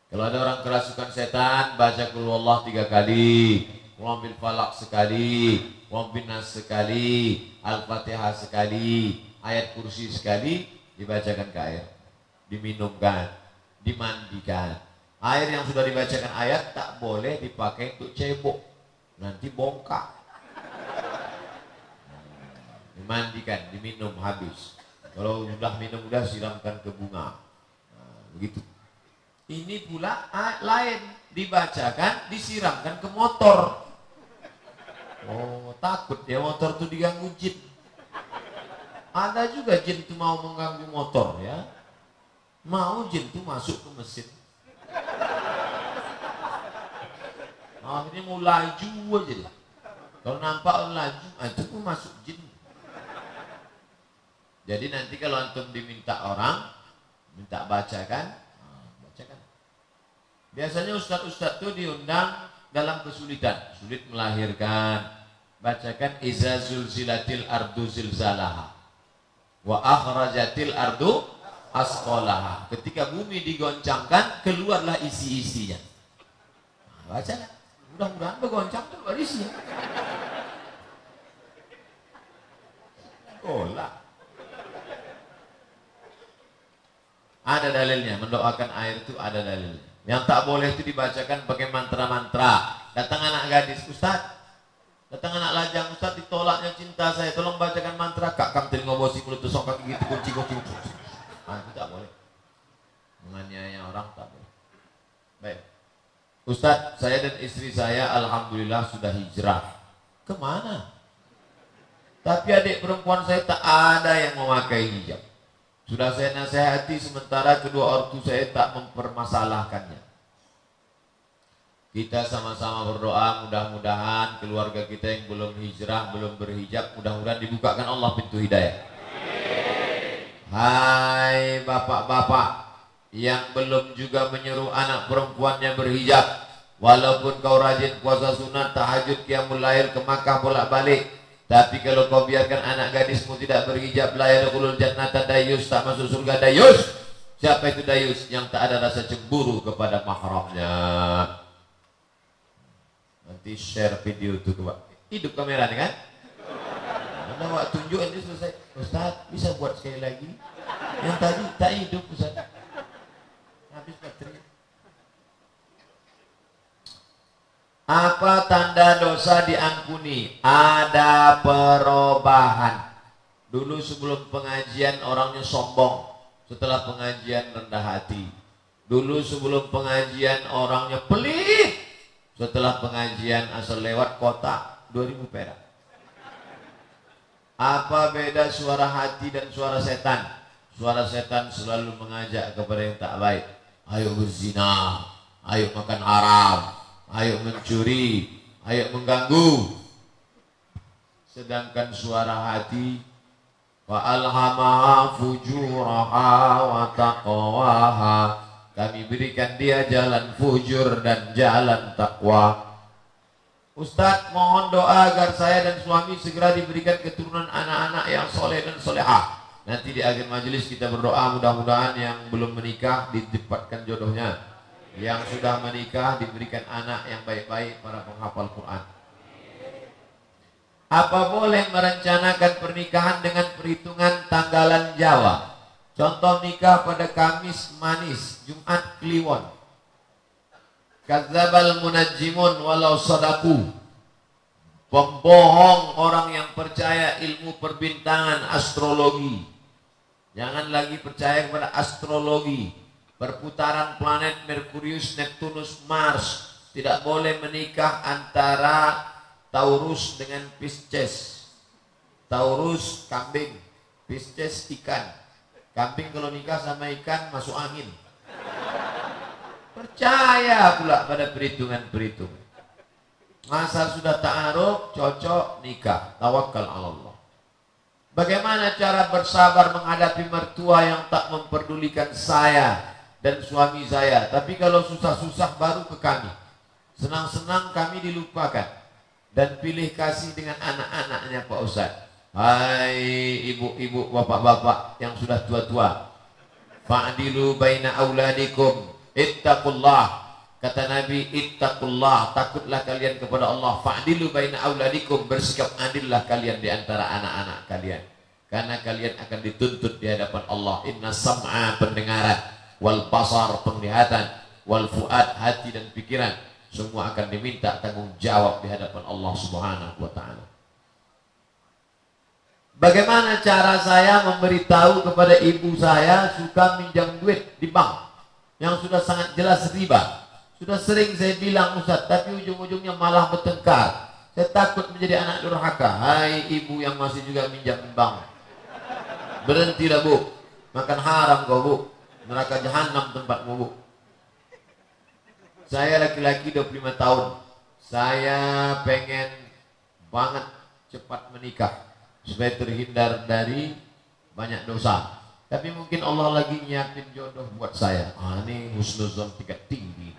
Kalau ada orang kerasukan setan, baca Allah tiga kali, Qul bil falak sekali, bin nas sekali, Al-Fatihah sekali, ayat kursi sekali, dibacakan ke. Diminumkan, dimandikan. Air yang sudah dibacakan ayat tak boleh dipakai untuk cebok. Nanti bongkak. Dimandikan, diminum habis. Kalau sudah minum sudah siramkan ke bunga begitu. Ini pula lain dibacakan, disiramkan ke motor. Oh, takut ya motor itu diganggu jin. Ada juga jin itu mau mengganggu motor ya. Mau jin itu masuk ke mesin. Akhirnya mau laju aja deh. Kalau nampak laju, ah, itu pun masuk jin. Jadi nanti kalau antum diminta orang, minta bacakan nah, bacakan biasanya ustadz-ustadz itu diundang dalam kesulitan sulit melahirkan bacakan iza zulzilatil ardu zilzalaha wa akhrajatil ardu asqalaha ketika bumi digoncangkan keluarlah isi-isinya nah, bacakan mudah-mudahan bergoncang keluar isinya Olah. Ada dalilnya, mendoakan air itu ada dalilnya. Yang tak boleh itu dibacakan pakai mantra-mantra. Datang anak gadis, Ustaz. Datang anak lajang, Ustaz ditolaknya cinta saya. Tolong bacakan mantra. Kak kam teri ngobosi mulut kaki gitu kunci kunci. Ah, itu boleh. Menganiaya orang tak boleh. Baik. Ustaz, saya dan istri saya alhamdulillah sudah hijrah. Ke mana? Tapi adik perempuan saya tak ada yang memakai hijab. Sudah saya nasihati sementara kedua ortu saya tak mempermasalahkannya. Kita sama-sama berdoa mudah-mudahan keluarga kita yang belum hijrah, belum berhijab, mudah-mudahan dibukakan Allah pintu hidayah. Hai bapak-bapak yang belum juga menyuruh anak perempuannya berhijab, walaupun kau rajin puasa sunat, tahajud, qiyamul lail ke Makkah bolak-balik, tapi kalau kau biarkan anak gadismu tidak berhijab layar kulul jannata dayus tak masuk surga dayus. Siapa itu dayus yang tak ada rasa cemburu kepada mahramnya? Nanti share video itu ke Pak. Hidup kamera nih kan? Anda wak tunjuk ini selesai. Ustaz, bisa buat sekali lagi? Yang tadi tak hidup Ustaz. Habis baterai. Apa tanda dosa diampuni? Ada perubahan. Dulu sebelum pengajian orangnya sombong. Setelah pengajian rendah hati. Dulu sebelum pengajian orangnya pelit. Setelah pengajian asal lewat kota 2000 perak. Apa beda suara hati dan suara setan? Suara setan selalu mengajak kepada yang tak baik. Ayo berzina, ayo makan haram, ayo mencuri, ayo mengganggu. Sedangkan suara hati wa alhamaha fujuraha wa taqwaha. Kami berikan dia jalan fujur dan jalan takwa. Ustadz mohon doa agar saya dan suami segera diberikan keturunan anak-anak yang soleh dan solehah. Nanti di akhir majelis kita berdoa mudah-mudahan yang belum menikah ditempatkan jodohnya. Yang sudah menikah diberikan anak yang baik-baik para penghafal Quran. Apa boleh merencanakan pernikahan dengan perhitungan tanggalan Jawa? Contoh nikah pada Kamis manis, Jumat Kliwon. Kadzabal munajjimun walau sadaku. Pembohong orang yang percaya ilmu perbintangan astrologi Jangan lagi percaya kepada astrologi. Perputaran planet Merkurius, Neptunus, Mars. Tidak boleh menikah antara Taurus dengan Pisces. Taurus kambing, Pisces ikan. Kambing kalau nikah sama ikan masuk angin. Percaya pula pada perhitungan-perhitungan. Masa sudah ta'aruf, cocok, nikah. Tawakal Allah. Bagaimana cara bersabar menghadapi mertua yang tak memperdulikan saya dan suami saya. Tapi kalau susah-susah baru ke kami. Senang-senang kami dilupakan. Dan pilih kasih dengan anak-anaknya Pak Ustaz. Hai ibu-ibu, bapak-bapak yang sudah tua-tua. Fa'dilu baina auladikum. Ittaqullah. Kata Nabi, ittaqullah, takutlah kalian kepada Allah. Fa'dilu baina auladikum, bersikap adillah kalian di antara anak-anak kalian. Karena kalian akan dituntut di hadapan Allah. Inna sam'a pendengaran, wal basar penglihatan, wal fuad hati dan pikiran. Semua akan diminta tanggung jawab di hadapan Allah Subhanahu wa taala. Bagaimana cara saya memberitahu kepada ibu saya suka minjam duit di bank yang sudah sangat jelas riba? Sudah sering saya bilang Ustaz, tapi ujung-ujungnya malah bertengkar. Saya takut menjadi anak durhaka. Hai ibu yang masih juga minjam bank. Berhentilah bu. Makan haram kau bu. Neraka jahanam tempatmu bu. Saya laki-laki 25 tahun. Saya pengen banget cepat menikah. Supaya terhindar dari banyak dosa. Tapi mungkin Allah lagi nyiapin jodoh buat saya. Ah, ini husnuzon tingkat tinggi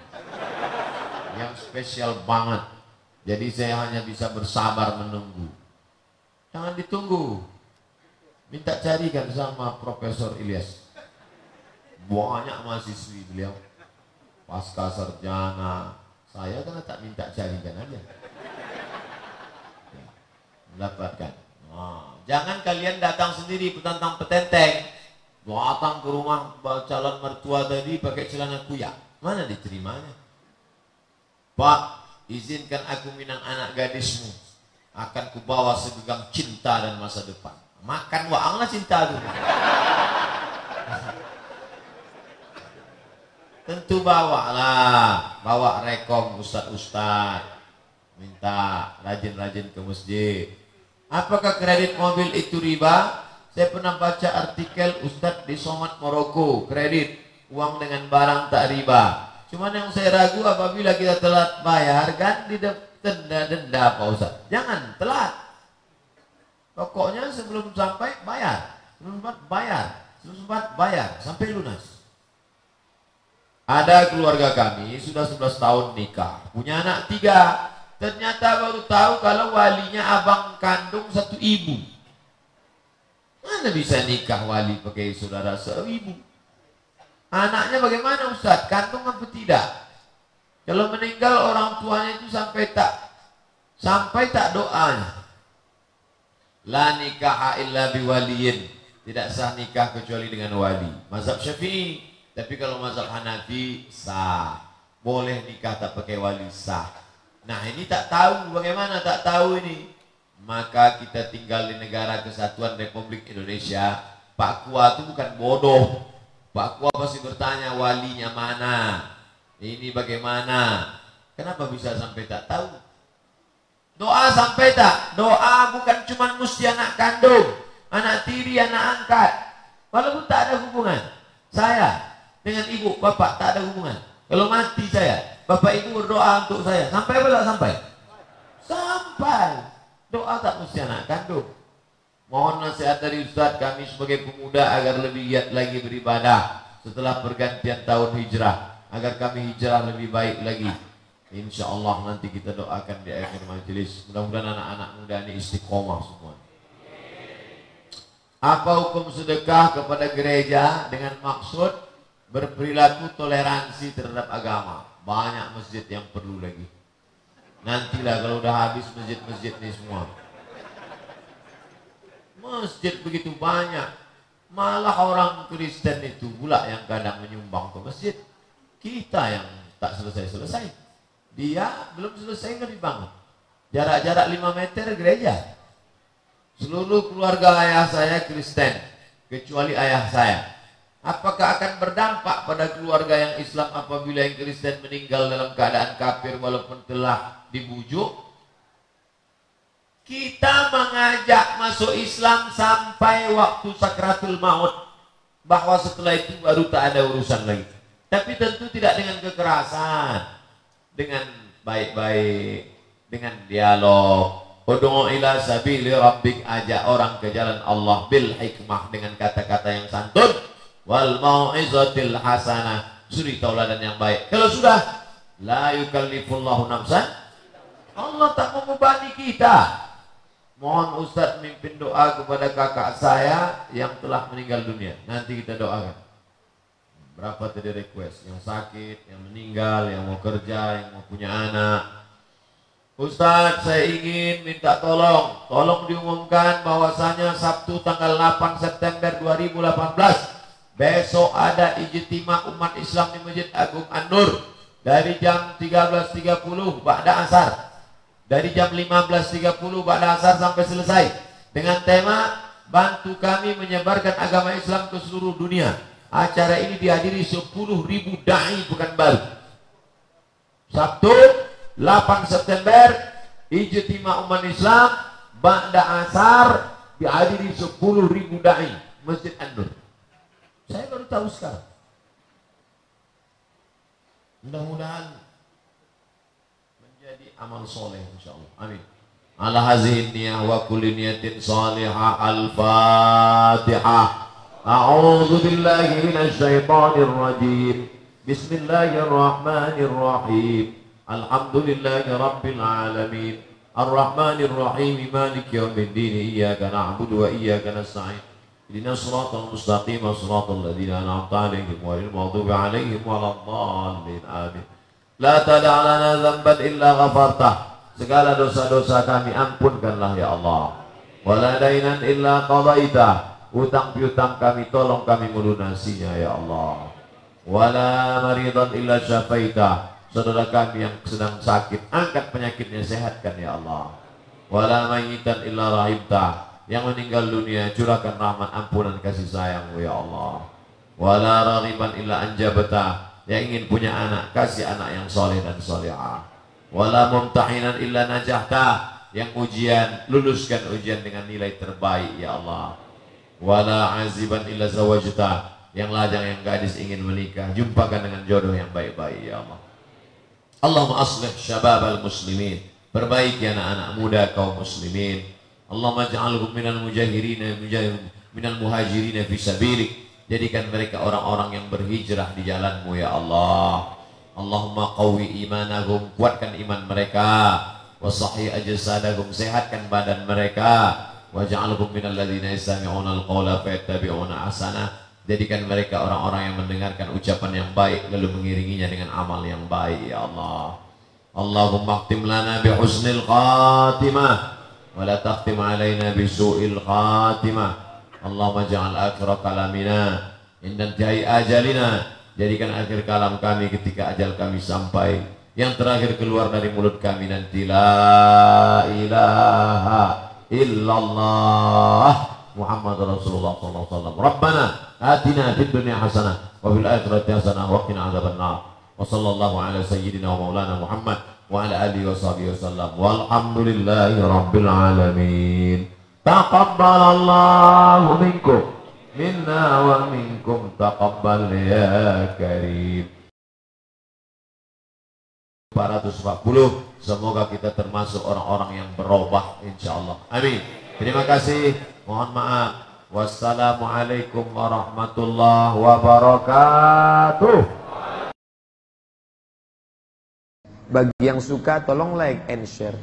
yang spesial banget. Jadi saya hanya bisa bersabar menunggu. Jangan ditunggu. Minta carikan sama Profesor Ilyas. Banyak mahasiswi beliau. Pasca sarjana. Saya kan tak minta carikan aja. Mendapatkan. Nah, jangan kalian datang sendiri petantang petenteng. Datang ke rumah calon mertua tadi pakai celana kuyak. Mana diterimanya? Pak, izinkan aku minang anak gadismu. Akan kubawa segenggam cinta dan masa depan. Makan waanglah cinta itu. Tentu bawa lah, bawa rekom ustad-ustad, minta rajin-rajin ke masjid. Apakah kredit mobil itu riba? Saya pernah baca artikel ustad di Somat Maroko, kredit uang dengan barang tak riba. Cuman yang saya ragu apabila kita telat bayar kan di denda-denda Pak Ustaz. Jangan telat. Pokoknya sebelum sampai bayar. Sebelum sempat bayar. Sebelum sempat bayar sampai lunas. Ada keluarga kami sudah 11 tahun nikah, punya anak tiga. Ternyata baru tahu kalau walinya abang kandung satu ibu. Mana bisa nikah wali pakai saudara seibu? Anaknya bagaimana Ustaz? Kantung apa tidak? Kalau meninggal orang tuanya itu sampai tak Sampai tak doanya. La nikaha illa biwaliyin. Tidak sah nikah kecuali dengan wali. Mazhab Syafi'i. Tapi kalau mazhab Hanafi sah. Boleh nikah tak pakai wali sah. Nah ini tak tahu bagaimana tak tahu ini. Maka kita tinggal di negara kesatuan Republik Indonesia. Pak Kua itu bukan bodoh. Pak Kua pasti bertanya walinya mana. Ini bagaimana. Kenapa bisa sampai tak tahu? Doa sampai tak? Doa bukan cuma mesti anak kandung, anak tiri, anak angkat. Walaupun tak ada hubungan. Saya dengan ibu, bapak tak ada hubungan. Kalau mati saya, bapak ibu berdoa untuk saya. Sampai apa tak sampai? Sampai. Doa tak mesti anak kandung. Mohon nasihat dari Ustaz kami sebagai pemuda agar lebih giat lagi beribadah setelah pergantian tahun hijrah. Agar kami hijrah lebih baik lagi. Insya Allah nanti kita doakan di akhir majelis. Mudah-mudahan anak-anak muda ini istiqomah semua. Apa hukum sedekah kepada gereja dengan maksud berperilaku toleransi terhadap agama? Banyak masjid yang perlu lagi. Nantilah kalau udah habis masjid-masjid ini semua. Masjid begitu banyak. Malah orang Kristen itu pula yang kadang menyumbang ke masjid. Kita yang tak selesai-selesai. Dia belum selesai nggak dibangun. Jarak-jarak 5 meter gereja. Seluruh keluarga ayah saya Kristen, kecuali ayah saya. Apakah akan berdampak pada keluarga yang Islam apabila yang Kristen meninggal dalam keadaan kafir walaupun telah dibujuk? Kita mengajak masuk Islam sampai waktu sakratul maut. Bahwa setelah itu baru tak ada urusan lagi. Tapi tentu tidak dengan kekerasan dengan baik-baik, dengan dialog. Ud'u ila sabili rabbik ajak orang ke jalan Allah bil hikmah dengan kata-kata yang santun wal mau'izatil hasanah suri tauladan yang baik. Kalau sudah la yukallifullahu nafsan Allah tak membebani kita. Mohon Ustaz mimpin doa kepada kakak saya yang telah meninggal dunia. Nanti kita doakan. Berapa tadi request? Yang sakit, yang meninggal, yang mau kerja, yang mau punya anak. Ustadz, saya ingin minta tolong. Tolong diumumkan bahwasanya Sabtu tanggal 8 September 2018 besok ada ijtima umat Islam di Masjid Agung An-Nur dari jam 13.30 Ba'da Asar. Dari jam 15.30 Ba'da Asar sampai selesai dengan tema bantu kami menyebarkan agama Islam ke seluruh dunia. Acara ini dihadiri 10 ribu da'i bukan baru. Sabtu 8 September Ijtima Umat Islam Ba'da Asar dihadiri 10 ribu da'i Masjid An-Nur. Saya baru tahu sekarang. Mudah-mudahan menjadi amal soleh insyaallah. Amin. Ala hazihi niyah wa kulli niyatin salihah al-fatihah. أعوذ بالله من الشيطان الرجيم بسم الله الرحمن الرحيم الحمد لله رب العالمين الرحمن الرحيم مالك يوم الدين إياك نعبد وإياك نستعين اهدنا الصراط المستقيم صراط الذين أنعمت عليهم غير المغضوب عليهم ولا الضالين آمين لا تدع لنا ذنبا إلا غفرته segala dosa-dosa kami ampunkanlah ya Allah wala dainan illa qadaitah Utang piutang kami tolong kami melunasinya ya Allah. Wala maridan illa syafaita. Saudara kami yang sedang sakit, angkat penyakitnya, sehatkan ya Allah. Wala mayitan illa rahimta. Yang meninggal dunia, curahkan rahmat ampunan kasih sayang ya Allah. Wala raghiban illa anjabata. Yang ingin punya anak, kasih anak yang soleh dan solehah. Wala mumtahinan illa najahta. Yang ujian, luluskan ujian dengan nilai terbaik ya Allah wala aziban illa zawajta yang lajang yang gadis ingin menikah jumpakan dengan jodoh yang baik-baik ya Allah Allahumma aslih syabab al-muslimin perbaiki anak-anak muda kaum muslimin Allahumma ja'alhum minal mujahirin minal muhajirin fi sabilik. Jadikan mereka orang-orang yang berhijrah di jalanmu ya Allah. Allahumma qawi imanahum, kuatkan iman mereka. Wasahi ajsadahum, sehatkan badan mereka. Waj'alhum minal ladzina yastami'una al-qawla fayattabi'una ahsana. Jadikan mereka orang-orang yang mendengarkan ucapan yang baik lalu mengiringinya dengan amal yang baik ya Allah. Allahumma khtim lana bi husnil khatimah ولا تختم علينا بسوء الخاتمة اللهم اجعل آخر كلامنا عند انتهاء أجلنا jadikan akhir kalam kami ketika ajal kami sampai yang terakhir keluar dari mulut kami nanti la ilaha illallah Muhammad Rasulullah sallallahu alaihi wasallam Rabbana atina fid dunya hasanah wa fil akhirati hasanah wa qina adzabannar wa sallallahu ala sayyidina wa maulana Muhammad wa ala alihi wa sahbihi wasallam walhamdulillahi rabbil alamin taqabbalallahu minkum minna wa minkum taqabbal ya karim 440 semoga kita termasuk orang-orang yang berubah insyaallah. Amin. Terima kasih. Mohon maaf. Wassalamualaikum warahmatullahi wabarakatuh Bagi yang suka tolong like and share.